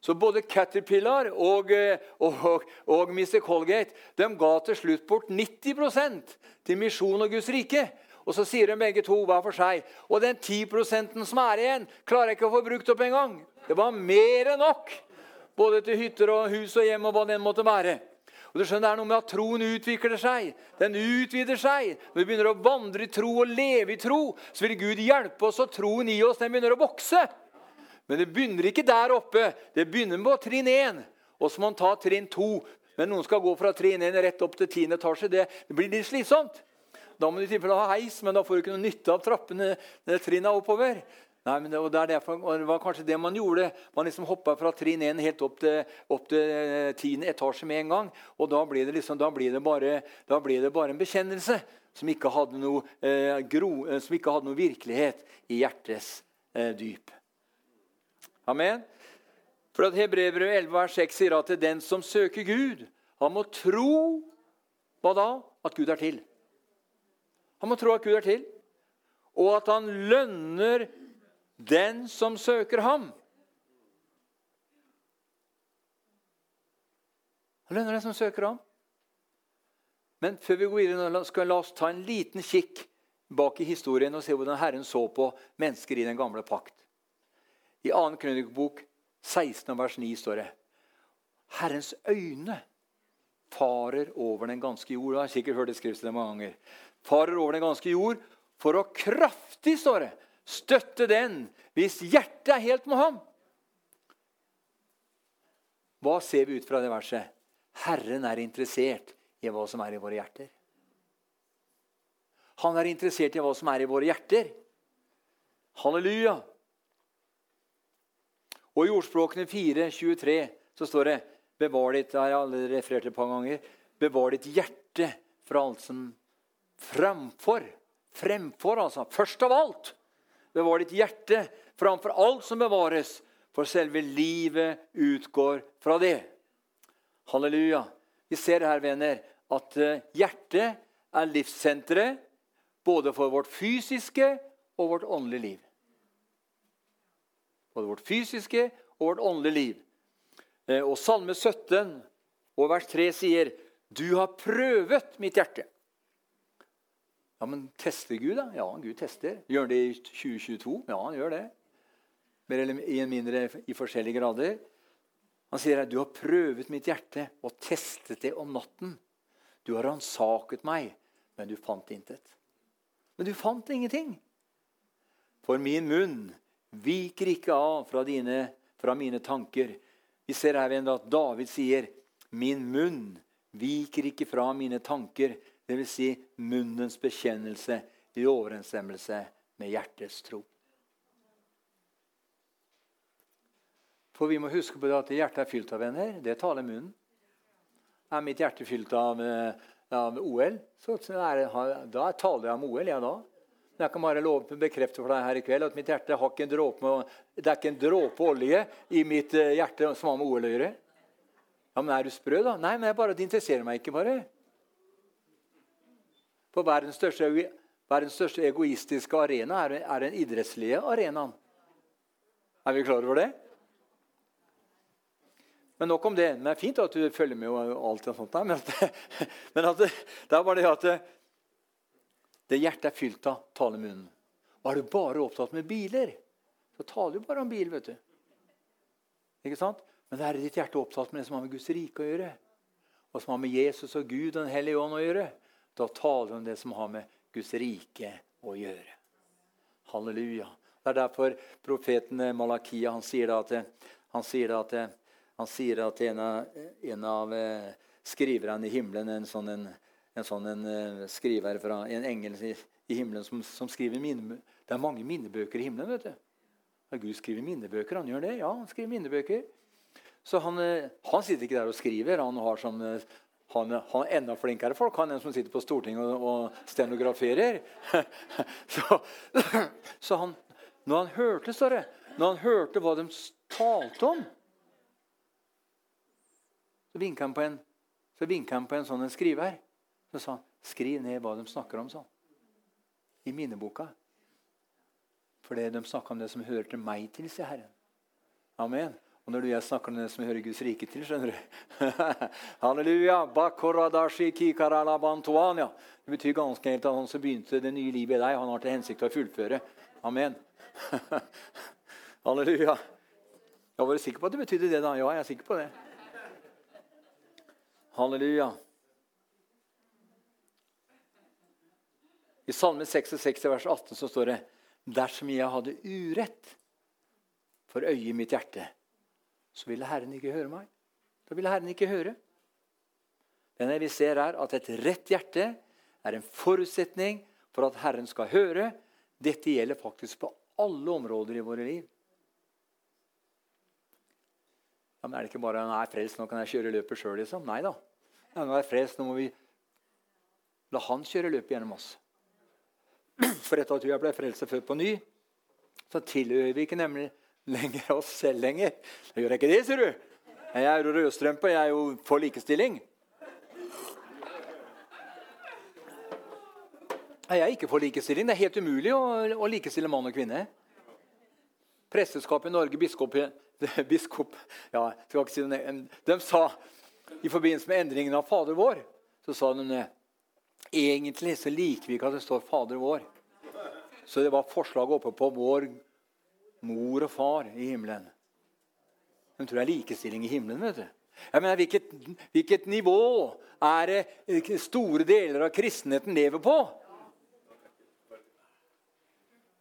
Så både Caterpillar og, og, og Mr. Colgate de ga til slutt bort 90% til misjon og Guds rike. Og så sier de begge to hver for seg. Og den 10% som er igjen, klarer jeg ikke å få brukt opp engang. Det var mer enn nok, både til hytter og hus og hjem og hva den måtte være. Og du skjønner, Det er noe med at troen utvikler seg. Den utvider seg. Når vi begynner å vandre i tro og leve i tro, så vil Gud hjelpe oss, og troen i oss den begynner å vokse. Men det begynner ikke der oppe. Det begynner på trinn 1. Og så må man ta trinn 2. Men noen skal gå fra trinn 1 rett opp til 10. etasje. Det, det blir litt slitsomt. Da må du i tilfelle ha heis, men da får du ikke noe nytte av trappene trinna oppover. Nei, men det, og det, er derfor, og det var kanskje det man gjorde. Man liksom hoppa fra trinn 1 helt opp til, opp til eh, tiende etasje med en gang. Og da det, liksom, da ble det, bare, da ble det bare, en bekjennelse som ikke hadde noe, eh, gro, eh, som ikke hadde noe virkelighet i hjertets eh, dyp. Amen. For at Hebrevet 11, vers 6 sier at den som søker Gud, han må tro hva da? At Gud er til. Han må tro at Gud er til, og at han lønner den som søker ham. Han lønner den som søker ham. Men før vi går videre, skal la oss ta en liten kikk bak i historien og se hvordan Herren så på mennesker i den gamle pakt. I 2. krønikebok 16 vers 9 står det Herrens øyne farer over den ganske jord. Jeg har sikkert hørt det skriftet mange ganger. Farer over den ganske jord for å kraftig, står det, støtte den hvis hjertet er helt med ham. Hva ser vi ut fra det verset? Herren er interessert i hva som er i våre hjerter. Han er interessert i hva som er i våre hjerter. Halleluja! Og I ordspråkene 4, 23 så står det Bevar ditt det har jeg allerede referert et par ganger, bevar ditt hjerte fra alt som framfor. Fremfor, altså. Først av alt. Bevar ditt hjerte framfor alt som bevares, for selve livet utgår fra det. Halleluja. Vi ser her, venner, at eh, hjertet er livssenteret både for vårt fysiske og vårt åndelige liv. Både vårt fysiske og vårt åndelige liv. Eh, og Salme 17 og vers 3 sier, 'Du har prøvet mitt hjerte'. Ja, Men tester Gud, da? Ja, Gud tester. Gjør han det i 2022? Ja, han gjør det. Mer eller mindre i forskjellige grader. Han sier at 'du har prøvet mitt hjerte og testet det om natten'. 'Du har ransaket meg, men du fant intet'. Men du fant ingenting. For min munn viker ikke av fra, dine, fra mine tanker. Vi ser her at David sier, 'Min munn viker ikke fra mine tanker'. Dvs. Si munnens bekjennelse i overensstemmelse med hjertets tro. For vi må huske på det at hjertet er fylt av venner. Det taler munnen. Er mitt hjerte fylt av, eh, av OL, så er da taler jeg om OL. ja da. Men jeg kan bare love, bekrefte for deg her i kveld at mitt hjerte har ikke en dråpe, det er ikke en dråpe olje i mitt eh, hjerte som har med OL å gjøre. Ja, Men er du sprø, da? Nei, men jeg bare, det interesserer meg ikke bare. For verdens største, verdens største egoistiske arena er, er den idrettslige arenaen. Er vi klar over det? Men nok om det. Det er fint at du følger med og alt og sånt. Men, at, men at det, det er bare det at det, det hjertet er fylt av, taler munnen. Og er du bare opptatt med biler, så taler du bare om bil. vet du. Ikke sant? Men er ditt hjerte opptatt med det som har med Guds rike å gjøre, og som har med Jesus og Gud og Den hellige ånd å gjøre, da taler vi om det som har med Guds rike å gjøre. Halleluja. Det er derfor profeten Malakia han sier at, han sier at, han sier at en, av, en av eh, skriverne i himmelen, en sånn, en, en sånn eh, skriver fra en engel i, i himmelen som, som skriver minne, Det er mange minnebøker i himmelen. vet du. Ja, Gud skriver minnebøker. Han gjør det. Ja, han skriver minnebøker. Så han, eh, han sitter ikke der og skriver. Han har sånn han, han er enda flinkere folk, han er en som sitter på Stortinget og, og stenograferer. så, så han, når han hørte står når han hørte hva de talte om, så vinka han på en, så han på en sånn en skriver. Så sa han, 'Skriv ned hva de snakker om', han. I minneboka. For de snakker om det som hører til meg til, sier Herren. Amen. Og når du og jeg snakker om det som hører Guds rike til, skjønner du Halleluja! Det betyr ganske helt at han som begynte det nye livet i deg, han har til hensikt å fullføre. Amen. Halleluja. Jeg var sikker på at det betydde det. da. Ja, jeg er sikker på det. Halleluja. I Salme 66, vers 18 så står det Dersom jeg hadde urett for øyet i mitt hjerte, så ville Herren ikke høre meg. Da ville Herren ikke høre. Men det vi ser er at et rett hjerte er en forutsetning for at Herren skal høre. Dette gjelder faktisk på alle områder i våre liv. Ja, men Er det ikke bare 'Nei, frelst, nå kan jeg kjøre løpet sjøl? Liksom? Nei da. Ja, jeg er frelst, nå må vi la Han kjøre løpet gjennom oss. For etter at jeg ble frelst og født på ny, så tilhører vi ikke nemlig lenger oss selv lenger. Da gjør jeg ikke det, sier du. Jeg er rødstrømpe, jeg er jo for likestilling. Jeg er ikke for likestilling. Det er helt umulig å, å likestille mann og kvinne. Presteskapet i Norge, biskop, biskop ja, skal ikke si det, De sa i forbindelse med endringen av Fader vår så sa de egentlig så liker vi ikke at det står Fader vår. Så det var forslag oppe på vår mor og far i himmelen. De tror det er likestilling i himmelen. vet du. Jeg mener, hvilket, hvilket nivå er det store deler av kristenheten lever på?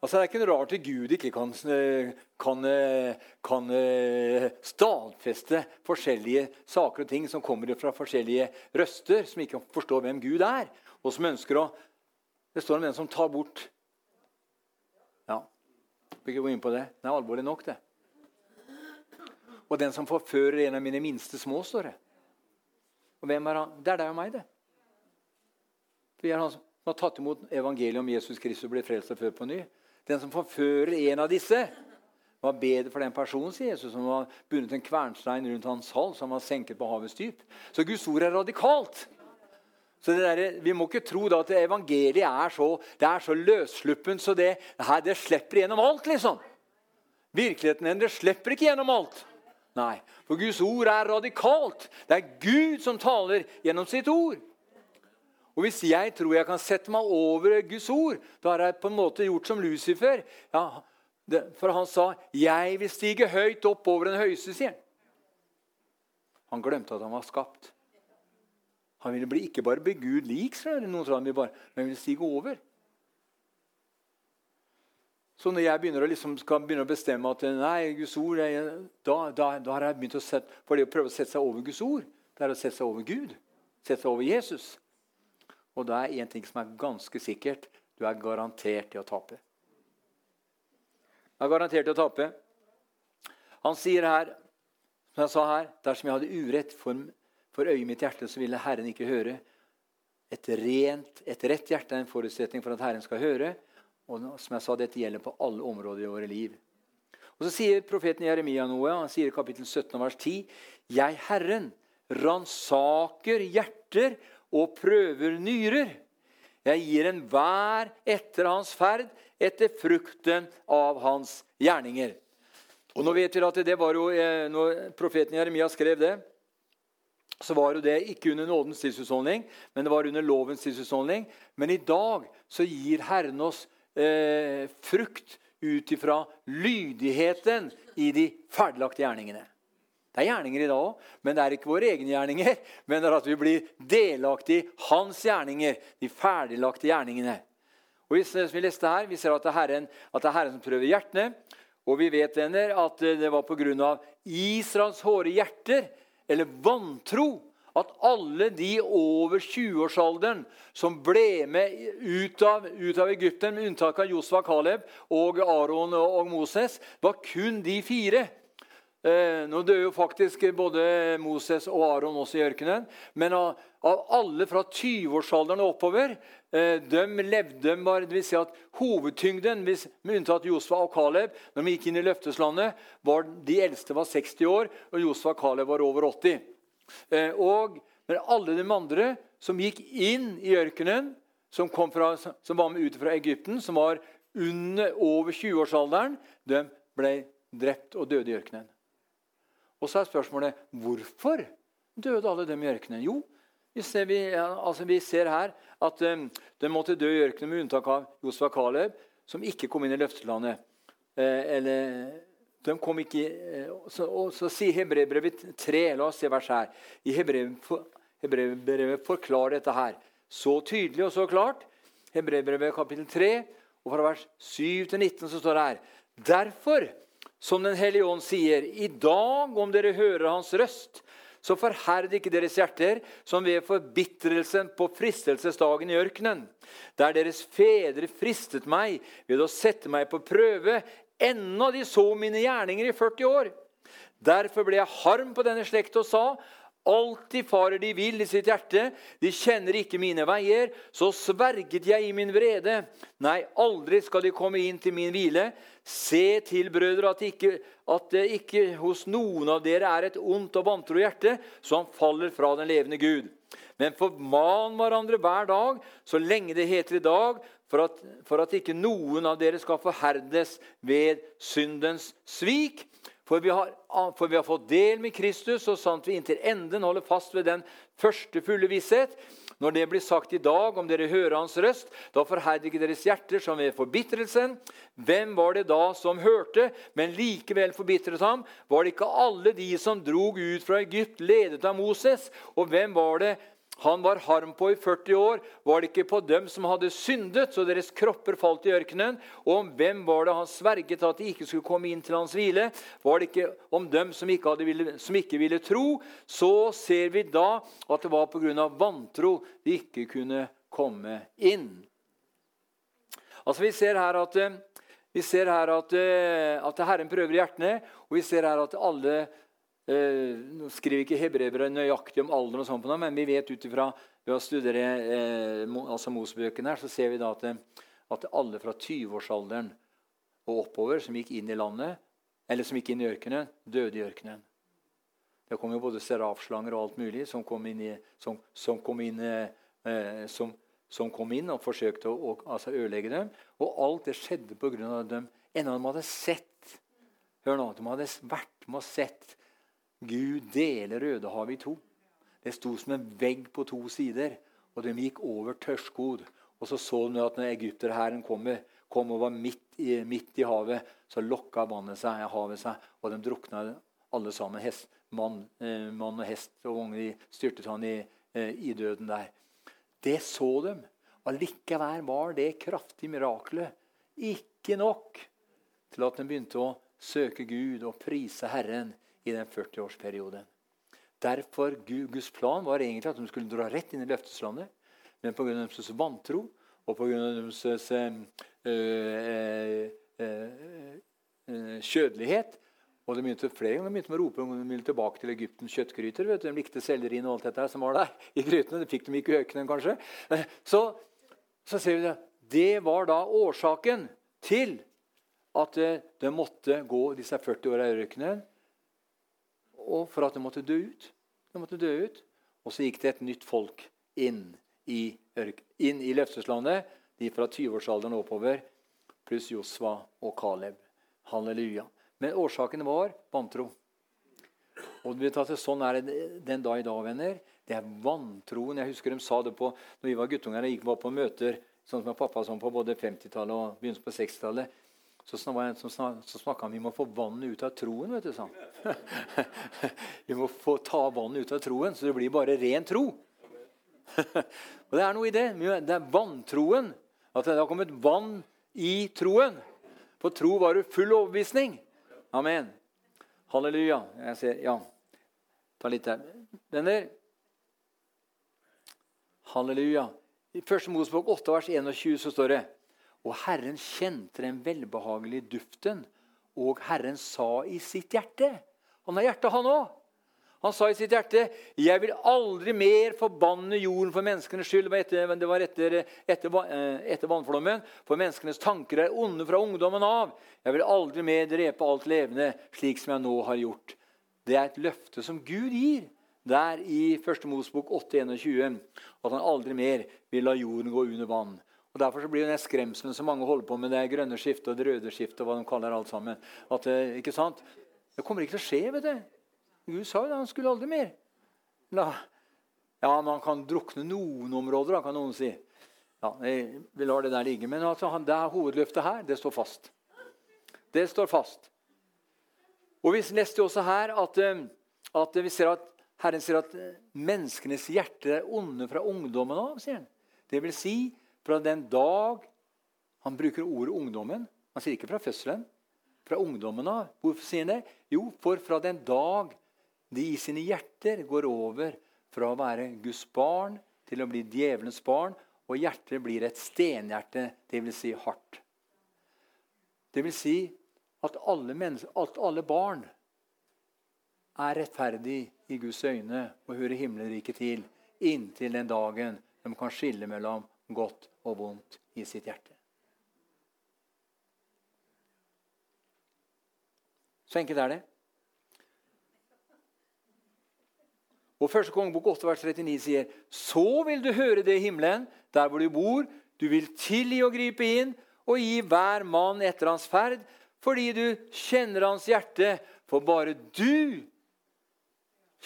Altså, Det er ikke noe rart at Gud ikke kan, kan, kan stadfeste forskjellige saker og ting som kommer fra forskjellige røster, som ikke forstår hvem Gud er, og som ønsker å Det står om den som tar bort vil ikke gå inn på det. Det er alvorlig nok, det. Og den som forfører en av mine minste små, står det. Og hvem er han? Det er deg og meg, det. Vi er han som har tatt imot evangeliet om Jesus Kristus og blitt frelst og født på ny. Den som forfører en av disse, var bedre for den personen sier Jesus, som var bundet en kvernstein rundt hans hals, som var senket på havets dyp. Så Guds ord er radikalt. Så der, Vi må ikke tro da at evangeliet er så, det er så løssluppent så det, her, det slipper gjennom alt. liksom. Virkeligheten hennes slipper ikke gjennom alt. Nei, for Guds ord er radikalt. Det er Gud som taler gjennom sitt ord. Og Hvis jeg tror jeg kan sette meg over Guds ord, da har jeg på en måte gjort som Lucifer. Ja, det, for han sa 'Jeg vil stige høyt opp over den høyeste', sier han. Han glemte at han var skapt. Han ville bli, ikke bare bli Gud lik, noen men han ville stige over. Så når jeg begynner å, liksom, begynne å bestemme at nei, Guds ord, da, da, da, har jeg begynt å sette, For det å prøve å sette seg over Guds ord, det er å sette seg over Gud. Sette seg over Jesus. Og det er én ting som er ganske sikkert. Du er garantert til å tape. Du er garantert til å tape. Han sier her, som jeg sa her, dersom jeg hadde urett for, for øyet mitt hjerte, så ville Herren ikke høre. Et, rent, et rett hjerte er en forutsetning for at Herren skal høre. Og som jeg sa, dette gjelder på alle områder i våre liv. Og Så sier profeten Jeremia noe. Han sier i kapittel 17, vers 10.: Jeg, Herren, ransaker hjerter og prøver nyrer. Jeg gir enhver etter hans ferd, etter frukten av hans gjerninger. Og nå vet vi at det var jo, eh, Når profeten Jeremia skrev det, så var jo det ikke under nådens tidsutholdning, men det var under lovens tidsutholdning. Men i dag så gir Herren oss eh, frukt ut ifra lydigheten i de ferdiglagte gjerningene. Det er gjerninger i dag òg, men det er ikke våre egne gjerninger. Men det er at vi blir delaktige i hans gjerninger, de ferdiglagte gjerningene. Og Vi leste her, vi ser at det, er Herren, at det er Herren som prøver hjertene. Og vi vet venner, at det var pga. Israels hårde hjerter, eller vantro, at alle de over 20-årsalderen som ble med ut av, ut av Egypten, med unntak av Josva Caleb og Aron og Moses, var kun de fire nå døde jo faktisk både Moses og Aron også i ørkenen. Men av alle fra 20-årsalderen og oppover eh, de levde bare, det vil si at Hovedtyngden, hvis, med unntatt Josfa og Caleb, når de gikk inn i løfteslandet, var de eldste var 60 år, og Josfa og Caleb var over 80. Eh, og men alle de andre som gikk inn i ørkenen, som, fra, som var med ut fra Egypten, som var under, over 20-årsalderen, de ble drept og døde i ørkenen. Og så er spørsmålet hvorfor døde alle dem i ørkenen? Jo, vi ser, vi, altså vi ser her at um, de måtte dø i ørkenen med unntak av Josfa Caleb, som ikke kom inn i løftelandet. Eh, eller de kom ikke eh, og så sier Hebrevet 3 La oss se vers her. I Hebrevet forklarer dette her så tydelig og så klart. Hebrevet kapittel 3, og fra vers 7 til 19 så står det her Derfor som Den hellige ånd sier, i dag, om dere hører hans røst, så forherd ikke deres hjerter som ved forbitrelsen på fristelsesdagen i ørkenen, der deres fedre fristet meg ved å sette meg på prøve, ennå de så mine gjerninger i 40 år. Derfor ble jeg harm på denne slekt og sa:" Alltid farer de vill i sitt hjerte, de kjenner ikke mine veier. Så sverget jeg i min vrede. Nei, aldri skal de komme inn til min hvile. Se til, brødre, at, ikke, at det ikke hos noen av dere er et ondt og vantro hjerte som faller fra den levende Gud. Men forman hverandre hver dag, så lenge det heter i dag, for at, for at ikke noen av dere skal forherdes ved syndens svik. For vi, har, for vi har fått del med Kristus, så sant vi inntil enden holder fast ved den første fulle visshet. Når det blir sagt i dag, om dere hører hans røst, da forherd ikke deres hjerter som ved forbitrelsen. Hvem var det da som hørte, men likevel forbitret ham? Var det ikke alle de som drog ut fra Egypt, ledet av Moses? Og hvem var det han var harm på i 40 år, var det ikke på dem som hadde syndet, så deres kropper falt i ørkenen. Og om hvem var det han sverget at de ikke skulle komme inn til hans hvile? Var det ikke om dem som ikke, ville, som ikke ville tro? Så ser vi da at det var pga. vantro de ikke kunne komme inn. Altså Vi ser her at, vi ser her at, at Herren prøver hjertene, og vi ser her at alle Eh, nå skriver ikke hebreere nøyaktig om alder, og sånt på noe, men vi vet ut ifra ved å studere eh, altså Mosebøkene her, så ser vi da at, at alle fra 20-årsalderen og oppover som gikk inn i landet, eller som gikk inn i ørkenen, døde i ørkenen. Det kom jo både serafslanger og alt mulig som kom inn, i, som, som kom inn, eh, som, som kom inn og forsøkte å, og, altså ødelegge dem. Og alt det skjedde pga. dem. Enda de hadde sett Hør nå, de hadde vært med og sett Gud deler Rødehavet i to. Det sto som en vegg på to sider, og de gikk over tørrskodd. Og så så de at når egypterhæren kom, kom og var midt i, midt i, havet, så lokka vannet seg, havet seg, og de drukna alle sammen. Hest, mann, eh, mann, og hest og de styrtet han i, eh, i døden der. Det så de. Allikevel var det kraftige miraklet ikke nok til at de begynte å søke Gud og prise Herren i den 40-årsperioden. Derfor Guds plan var egentlig at de skulle dra rett inn i løfteslandet. Men pga. deres vantro og pga. deres øh, kjødelighet og de begynte flere ganger de begynte med å rope om de ville tilbake til Egyptens kjøttgryter. vet du, De likte sellerien og alt dette som var der i grytene. Det fikk de ikke i økenen, kanskje. Så, så ser vi det. Det var da årsaken til at de måtte gå disse 40 åra i ørkenen og for at de måtte dø ut. De måtte dø ut. Og så gikk det et nytt folk inn i, inn i løfteslandet, de fra 20-årsalderen oppover, pluss Josva og Caleb. Halleluja. Men årsaken var vantro. Og Sånn er det den dag i dag, venner. Det er vantroen. Jeg husker de sa det på, når vi var guttunger og gikk på møter sånn som pappa sånn på både 50-tallet og begynnelsen på 60-tallet. Så snakka han vi må få vannet ut av troen. vet du, sånn. vi må få ta vannet ut av troen, så det blir bare ren tro. og Det er noe i det. Det er vantroen. At det har kommet vann i troen. For tro var det full overbevisning. Amen. Halleluja. Jeg ser, ja. Ta litt her. Venner. Halleluja. I 1. Mosebok 8, vers 21 så står det og Herren kjente den velbehagelige duften, og Herren sa i sitt hjerte Han har hjerte, han òg. Han sa i sitt hjerte, 'Jeg vil aldri mer forbanne jorden for menneskenes skyld.' Det var etter, etter, eh, etter, vannflommen. For menneskenes tanker er onde fra ungdommen av. 'Jeg vil aldri mer drepe alt levende, slik som jeg nå har gjort.' Det er et løfte som Gud gir der i 1. Mosbok 8,21. At han aldri mer vil la jorden gå under vann. Og Derfor så blir det skremselen som mange holder på med, det grønne skiftet og det røde skiftet, og hva de kaller alt sammen. At, ikke sant? Det kommer ikke til å skje. vet du. Gud sa jo det, han skulle aldri mer. La, ja, han kan drukne noen områder, da, kan noen si. Ja, Vi lar det der ligge. Men altså, det er hovedløftet her. Det står fast. Det står fast. Og Vi leste også her at, eh, at vi ser at Herren sier at eh, menneskenes hjerte er onde fra ungdommen av. sier han. Det vil si fra den dag Han bruker ordet ungdommen. Han sier ikke fra fødselen. Fra ungdommen av. Hvorfor sier han det? Jo, for fra den dag de i sine hjerter går over fra å være Guds barn til å bli djevelens barn, og hjertet blir et stenhjerte, dvs. Si hardt. Det vil si at alle, at alle barn er rettferdig i Guds øyne og hører himmelriket til inntil den dagen de kan skille mellom godt og vondt i sitt hjerte. Så enkelt er det. Og første kongebok 8, vers 39 sier så vil du høre det i himmelen, der hvor du bor. Du vil tilgi og gripe inn og gi hver mann etter hans ferd, fordi du kjenner hans hjerte, for bare du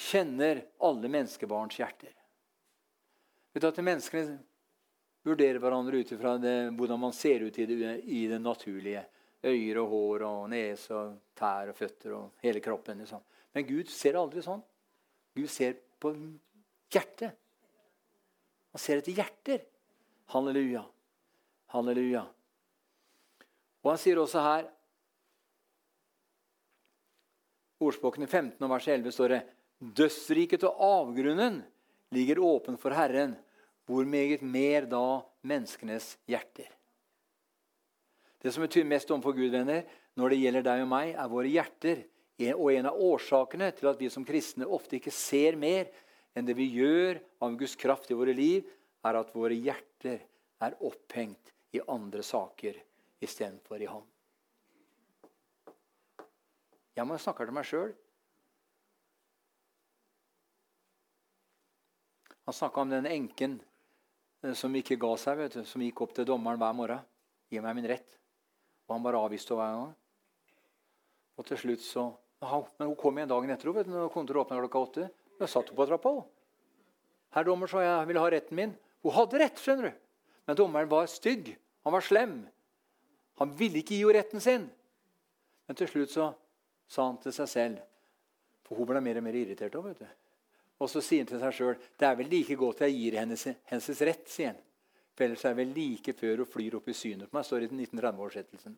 kjenner alle menneskebarns hjerter. Vet du at Menneskene vurderer hverandre ut ifra hvordan man ser ut i det, i det, naturlige. Øyer og hår og nese og tær og føtter og hele kroppen. Liksom. Men Gud ser aldri sånn. Gud ser på hjertet. Han ser etter hjerter. Halleluja. Halleluja. Og han sier også her Ordspråkene 15 og vers 11 står det Dødsriket og avgrunnen ligger åpen for Herren. Hvor meget mer da menneskenes hjerter? Det som betyr mest overfor Gud, venner, når det gjelder deg og meg, er våre hjerter. Og en av årsakene til at vi som kristne ofte ikke ser mer enn det vi gjør av Guds kraft i våre liv, er at våre hjerter er opphengt i andre saker istedenfor i ham. Jeg må snakke til meg sjøl. Han snakka om den enken som ikke ga seg, vet du, som gikk opp til dommeren hver morgen. 'Gi meg min rett.' Og han bare avviste hver gang. Og til slutt så Men hun kom igjen dagen etter vet du, når kontoret åpna klokka åtte. Da satt hun på trappa. Herr dommer, sa jeg, vil ha retten min. Hun hadde rett, skjønner du. Men dommeren var stygg. Han var slem. Han ville ikke gi henne retten sin. Men til slutt så sa han til seg selv For hun ble mer og mer irritert. Også, vet du. Og så sier han til seg sjøl det er vel like godt jeg gir hennes, hennes rett. sier han. For ellers er det vel like før hun flyr opp i synet på meg. står i 1930-oversettelsen.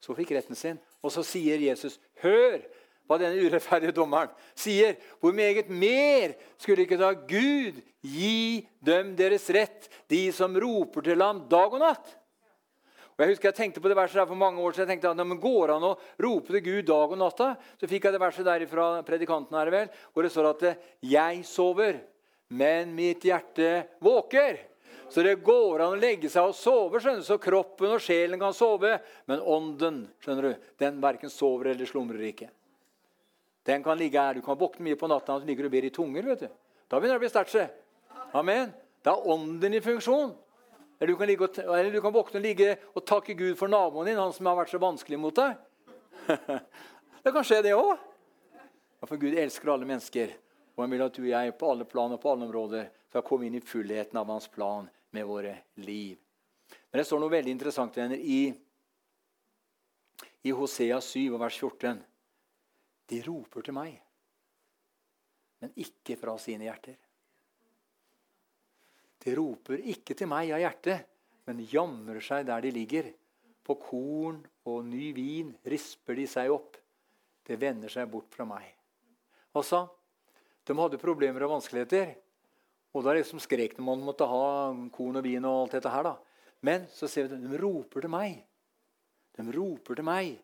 Så fikk retten sin. Og så sier Jesus, 'Hør hva denne urettferdige dommeren sier.' 'Hvor meget mer skulle ikke da Gud gi dem deres rett, de som roper til ham dag og natt?' Og jeg husker jeg tenkte på det verset der for mange år siden. jeg tenkte at når Går an å rope til Gud dag og natta? Så fikk jeg det verset der fra predikanten her vel, hvor det står at 'jeg sover, men mitt hjerte våker'. Så det går an å legge seg og sove, skjønner du, så kroppen og sjelen kan sove. Men ånden skjønner du, den verken sover eller slumrer ikke. Den kan ligge her. Du kan våkne mye på natta og så ligger og ber i tunger. vet du. Da begynner det å bli sterkt. Amen. Da er ånden i funksjon. Eller du, kan og, eller du kan våkne og ligge og takke Gud for naboen din, han som har vært så vanskelig mot deg. det kan skje, det òg. For Gud elsker alle mennesker, og han vil at du og jeg på alle plan og på alle områder skal komme inn i fullheten av hans plan med våre liv. Men det står noe veldig interessant venner, i, i Hosea 7, vers 14. De roper til meg, men ikke fra sine hjerter. De roper ikke til meg av hjertet, men jamrer seg der de ligger. På korn og ny vin risper de seg opp. Det vender seg bort fra meg. Altså, De hadde problemer og vanskeligheter. Og da liksom skrek de om man måtte ha korn og vin. og alt dette her da. Men så ser vi at de roper til meg. De roper til meg,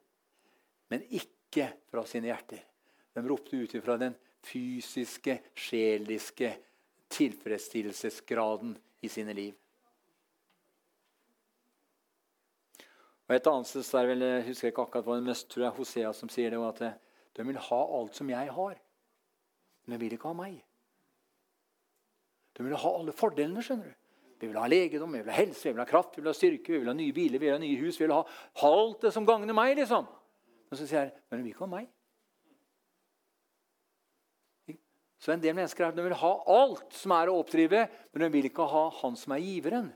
men ikke fra sine hjerter. De ropte ut ifra den fysiske, sjeliske, tilfredsstillelsesgraden i sine liv. Og Et annet sted der vel, jeg husker ikke akkurat hva det mest tror jeg Hosea som sier det, at eh, de vil ha alt som jeg har, men de vil ikke ha meg. De vil ha alle fordelene. skjønner du. Vi vil ha legedom, vi vil ha helse, vi vil ha kraft, vi vil ha styrke, vi vil ha nye biler, vi vil ha nye hus. Vi vil ha alt det som gagner meg. liksom. Men så sier jeg men de vil ikke ha meg. Så en del mennesker er, de vil ha alt som er å oppdrive, men de vil ikke ha han som er giveren.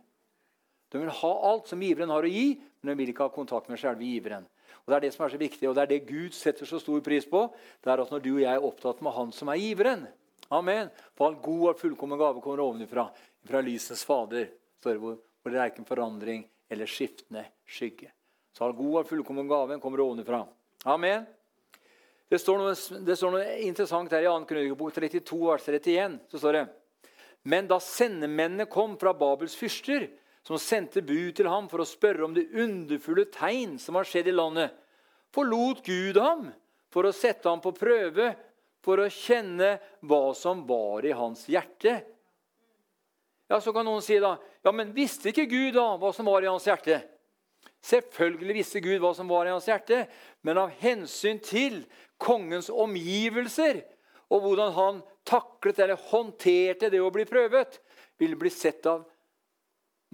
De vil ha alt som giveren har å gi, men de vil ikke ha kontakt med selve giveren. Og Det er det som er så viktig, og det er det Gud setter så stor pris på. det er at Når du og jeg er opptatt med Han som er giveren Amen. For all god og fullkommen gave kommer ovenfra, fra lysets Fader, står det hvor, det er ikke en forandring eller skiftende skygge. Så all god og fullkommen gave kommer ovenfra. Amen. Det står noe, det står noe interessant her i 2. Krønikebok 32, vers 31. så står det, Men da sendemennene kom fra Babels fyrster, som sendte bud til ham for å spørre om det underfulle tegn som har skjedd i landet, forlot Gud ham for å sette ham på prøve, for å kjenne hva som var i hans hjerte. Ja, Så kan noen si da, ja, men visste ikke Gud da hva som var i hans hjerte? Selvfølgelig visste Gud hva som var i hans hjerte, men av hensyn til kongens omgivelser og hvordan han taklet eller håndterte det å bli prøvet, ville bli sett av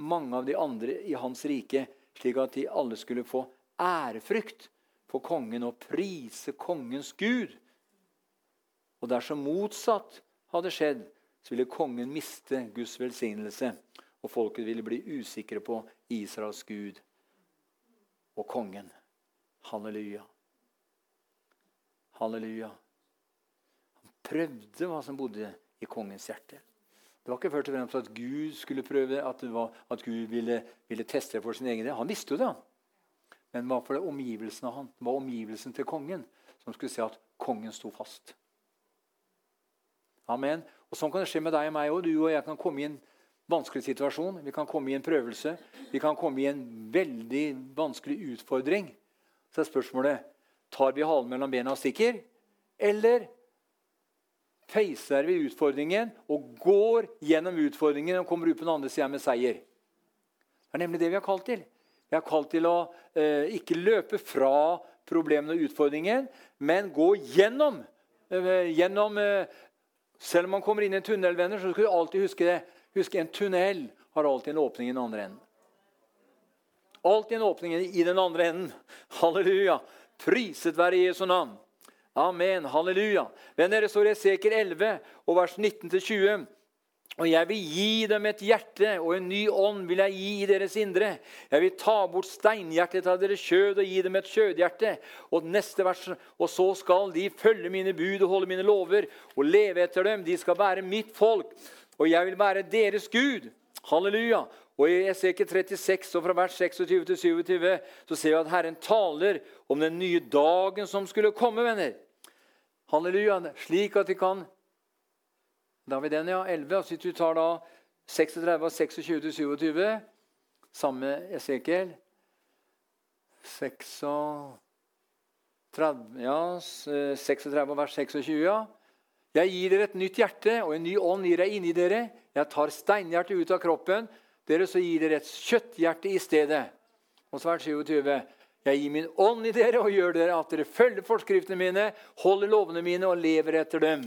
mange av de andre i hans rike, slik at de alle skulle få ærefrykt for kongen og prise kongens Gud. Og dersom motsatt hadde skjedd, så ville kongen miste Guds velsignelse, og folket ville bli usikre på Israels Gud og kongen. Halleluja. Halleluja. Han prøvde hva som bodde i kongens hjerte. Det var ikke først og fremst at Gud skulle prøve, at, var, at Gud ville, ville, teste det for sin egen del. Han visste jo det. Men hva for det omgivelsen av han, det var omgivelsen til kongen som skulle se at kongen sto fast. Amen. Og Sånn kan det skje med deg og meg òg. Du og jeg kan komme i en vanskelig situasjon. Vi kan komme i en prøvelse. Vi kan komme i en veldig vanskelig utfordring. Så er spørsmålet tar vi halen mellom bena og stikker, eller feiser vi utfordringen og går gjennom utfordringen og kommer ut på den andre sida med seier. Det er nemlig det vi har kalt til. Vi har kalt til å eh, ikke løpe fra problemene og utfordringen, men gå gjennom. Eh, gjennom eh, selv om man kommer inn i en tunnel, venner, så skal du alltid huske det. Husk, En tunnel har alltid en åpning i den andre enden. Alltid en åpning i den andre enden. Halleluja. Priset være Jesu navn. Amen. Halleluja. Venner, det står i Eseker 11 og vers 19-20. Og jeg vil gi dem et hjerte, og en ny ånd vil jeg gi i deres indre. Jeg vil ta bort steinhjertet av deres kjød og gi dem et kjødhjerte. Og neste vers, og så skal de følge mine bud og holde mine lover og leve etter dem. De skal være mitt folk, og jeg vil være deres Gud. Halleluja. Og I Esekiel 36 og fra vers 26 til 27 så ser vi at Herren taler om den nye dagen som skulle komme, venner. Halleluja. Slik at vi kan Da har vi den, ja. 11. Og hvis du tar da 36 og 26 til 27, samme Esekiel 36 ja, 36 og vers 26, ja. Jeg gir dere et nytt hjerte, og en ny ånd gir jeg inni dere. Jeg tar steinhjertet ut av kroppen, dere så gir dere et kjøtthjerte i stedet. Og så er det 27. Jeg gir min ånd i dere og gjør dere at dere følger forskriftene mine, holder lovene mine og lever etter dem.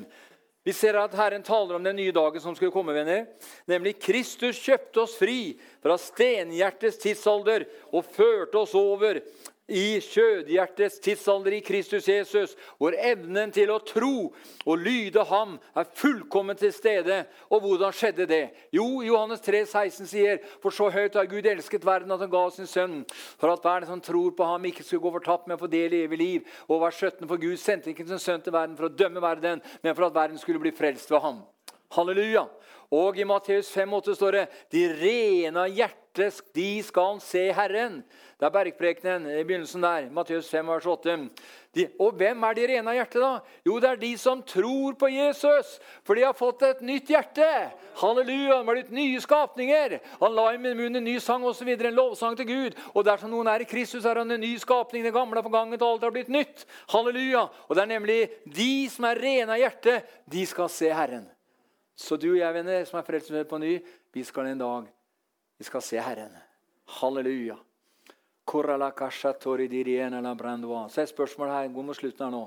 Vi ser at Herren taler om den nye dagen som skulle komme. venner. Nemlig Kristus kjøpte oss fri fra stenhjertets tidsalder og førte oss over i kjødhjertets tidsalder i Kristus Jesus, hvor evnen til å tro og lyde ham er fullkomment til stede. Og hvordan skjedde det? Jo, Johannes 3, 16 sier, for så høyt har Gud elsket verden at han ga sin sønn, for at hver som tror på ham, ikke skulle gå fortapt, men få del i evig liv. Og vers 17, for Gud sendte ikke sin sønn til verden for å dømme verden, men for at verden skulle bli frelst ved ham. Halleluja. Og i Matteus 5,8 står det de rene av hjerte, de skal se Herren. Det er bergprekenen i begynnelsen der. Matteus 5, vers 8. De, og hvem er de rene av hjerte, da? Jo, det er de som tror på Jesus. For de har fått et nytt hjerte. Halleluja, de har blitt nye skapninger. Han la i munnen en ny sang osv. En lovsang til Gud. Og dersom noen er i Kristus, er han en ny skapning. Det gamle er forganget, og alt har blitt nytt. Halleluja. Og det er nemlig de som er rene av hjerte, de skal se Herren. Så du og jeg, venner, som er frelst på ny, vi skal en dag vi skal se Herren. Halleluja. Så er spørsmålet her, gå mot slutten her nå.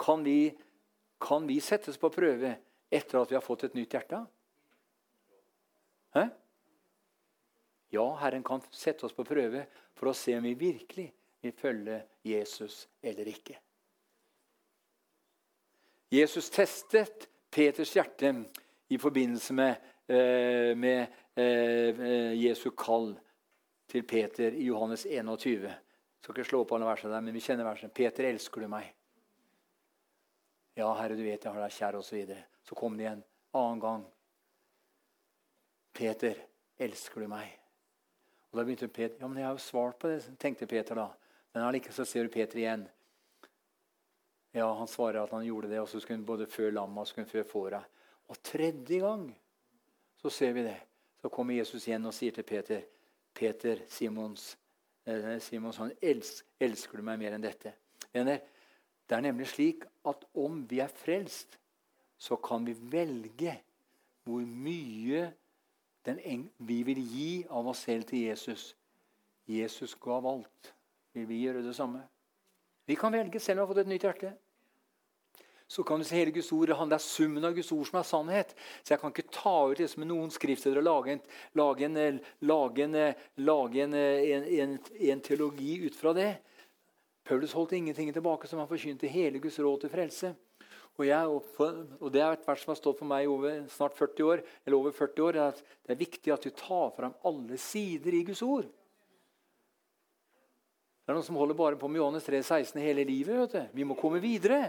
Kan vi, kan vi settes på prøve etter at vi har fått et nytt hjerte? Hæ? Ja, Herren kan sette oss på prøve for å se om vi virkelig vil følge Jesus eller ikke. Jesus testet Peters hjerte i forbindelse med, eh, med eh, Jesu kall til Peter i Johannes 21. Jeg skal ikke slå opp alle versene der, men vi kjenner versene. 'Peter, elsker du meg?' 'Ja, Herre, du vet jeg har deg kjær', osv. Så, videre. så kom det igjen annen gang. 'Peter, elsker du meg?' Og Da begynte Peter ja, men 'Jeg har jo svart på det', tenkte Peter da. Men allikevel så ser du Peter igjen. Ja, han svarer at han gjorde det, og så skulle han både fø lamma og skulle han fø fåra. Og tredje gang så ser vi det. Så kommer Jesus igjen og sier til Peter, Peter, Simons, eh, Simons han, elsker, elsker du meg mer enn dette? Venner, det er nemlig slik at om vi er frelst, så kan vi velge hvor mye vi vil gi av oss selv til Jesus. Jesus gav alt. Vil vi gjøre det samme? Vi kan velge selv om vi har fått et nytt hjerte. Så kan du se hele Guds ord, Det er summen av Guds ord som er sannhet. Så jeg kan ikke ta ut det som noen skriftsteder og lage en, lage en, lage en, lage en, teologi ut fra det. Paulus holdt ingenting tilbake som han forkynte hele Guds råd til frelse. Og, jeg, og, Det er et vers som har stått for meg over snart 40 år, eller over 40 år, at det er viktig at du tar fram alle sider i Guds ord. Det er noen som holder bare på med Johannes 3, 16 hele livet. vet du. Vi må komme videre.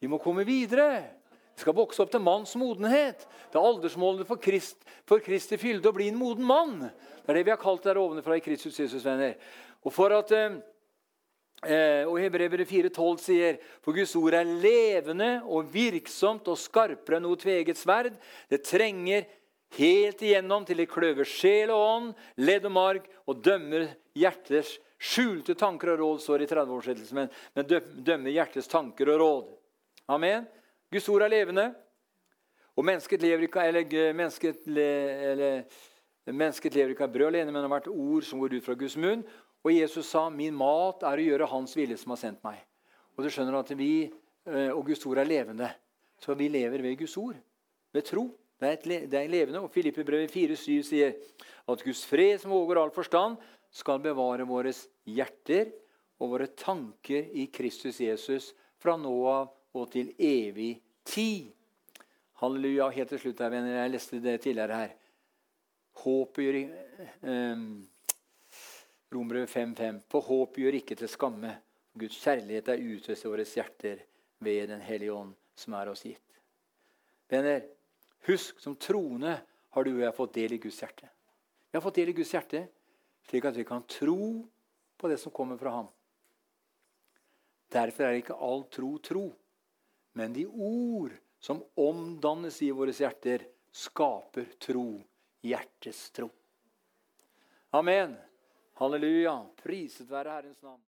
Vi må komme videre. Vi skal vokse opp til manns modenhet. Det er aldersmålet for, Krist, for Kristi fylde å bli en moden mann. Det er det vi har kalt der ovenfra i Kristus Jesus, venner. Og for at... Eh, eh og Hebrevet 4,12 sier for Guds ord er levende og virksomt og skarpere enn noe tveget sverd. Det trenger helt igjennom til det kløver sjel og ånd, ledd og marg, og dømmer hjerters Skjulte tanker og råd står i 30-årsettelsen, men, men dømmer hjertets tanker og råd. Amen. Guds ord er levende. Og mennesket lever ikke, eller, mennesket, eller, mennesket lever ikke av brød alene, men av hvert ord som går ut fra Guds munn. Og Jesus sa, 'Min mat er å gjøre Hans vilje som har sendt meg'. Og du skjønner at vi eh, og Guds ord er levende. Så vi lever ved Guds ord. Ved tro. Det er, et, det er levende. Og Filippe brevet 4,7 sier at Guds fred, som overgår all forstand, skal bevare våre hjerter og våre tanker i Kristus Jesus fra nå av og til evig tid. Halleluja. Helt til slutt, her, venner. Jeg leste det tidligere her. Håpet gjør eh, Rombrevet 5.5. For håp gjør ikke til skamme. Guds kjærlighet er utøst i våre hjerter ved Den hellige ånd, som er oss gitt. Venner, husk, som troende har du og jeg fått del i Guds hjerte. Vi har fått del i Guds hjerte slik at vi kan tro på det som kommer fra ham. Derfor er ikke all tro tro, men de ord som omdannes i våre hjerter, skaper tro. Hjertets tro. Amen. Halleluja. Priset være Herrens navn.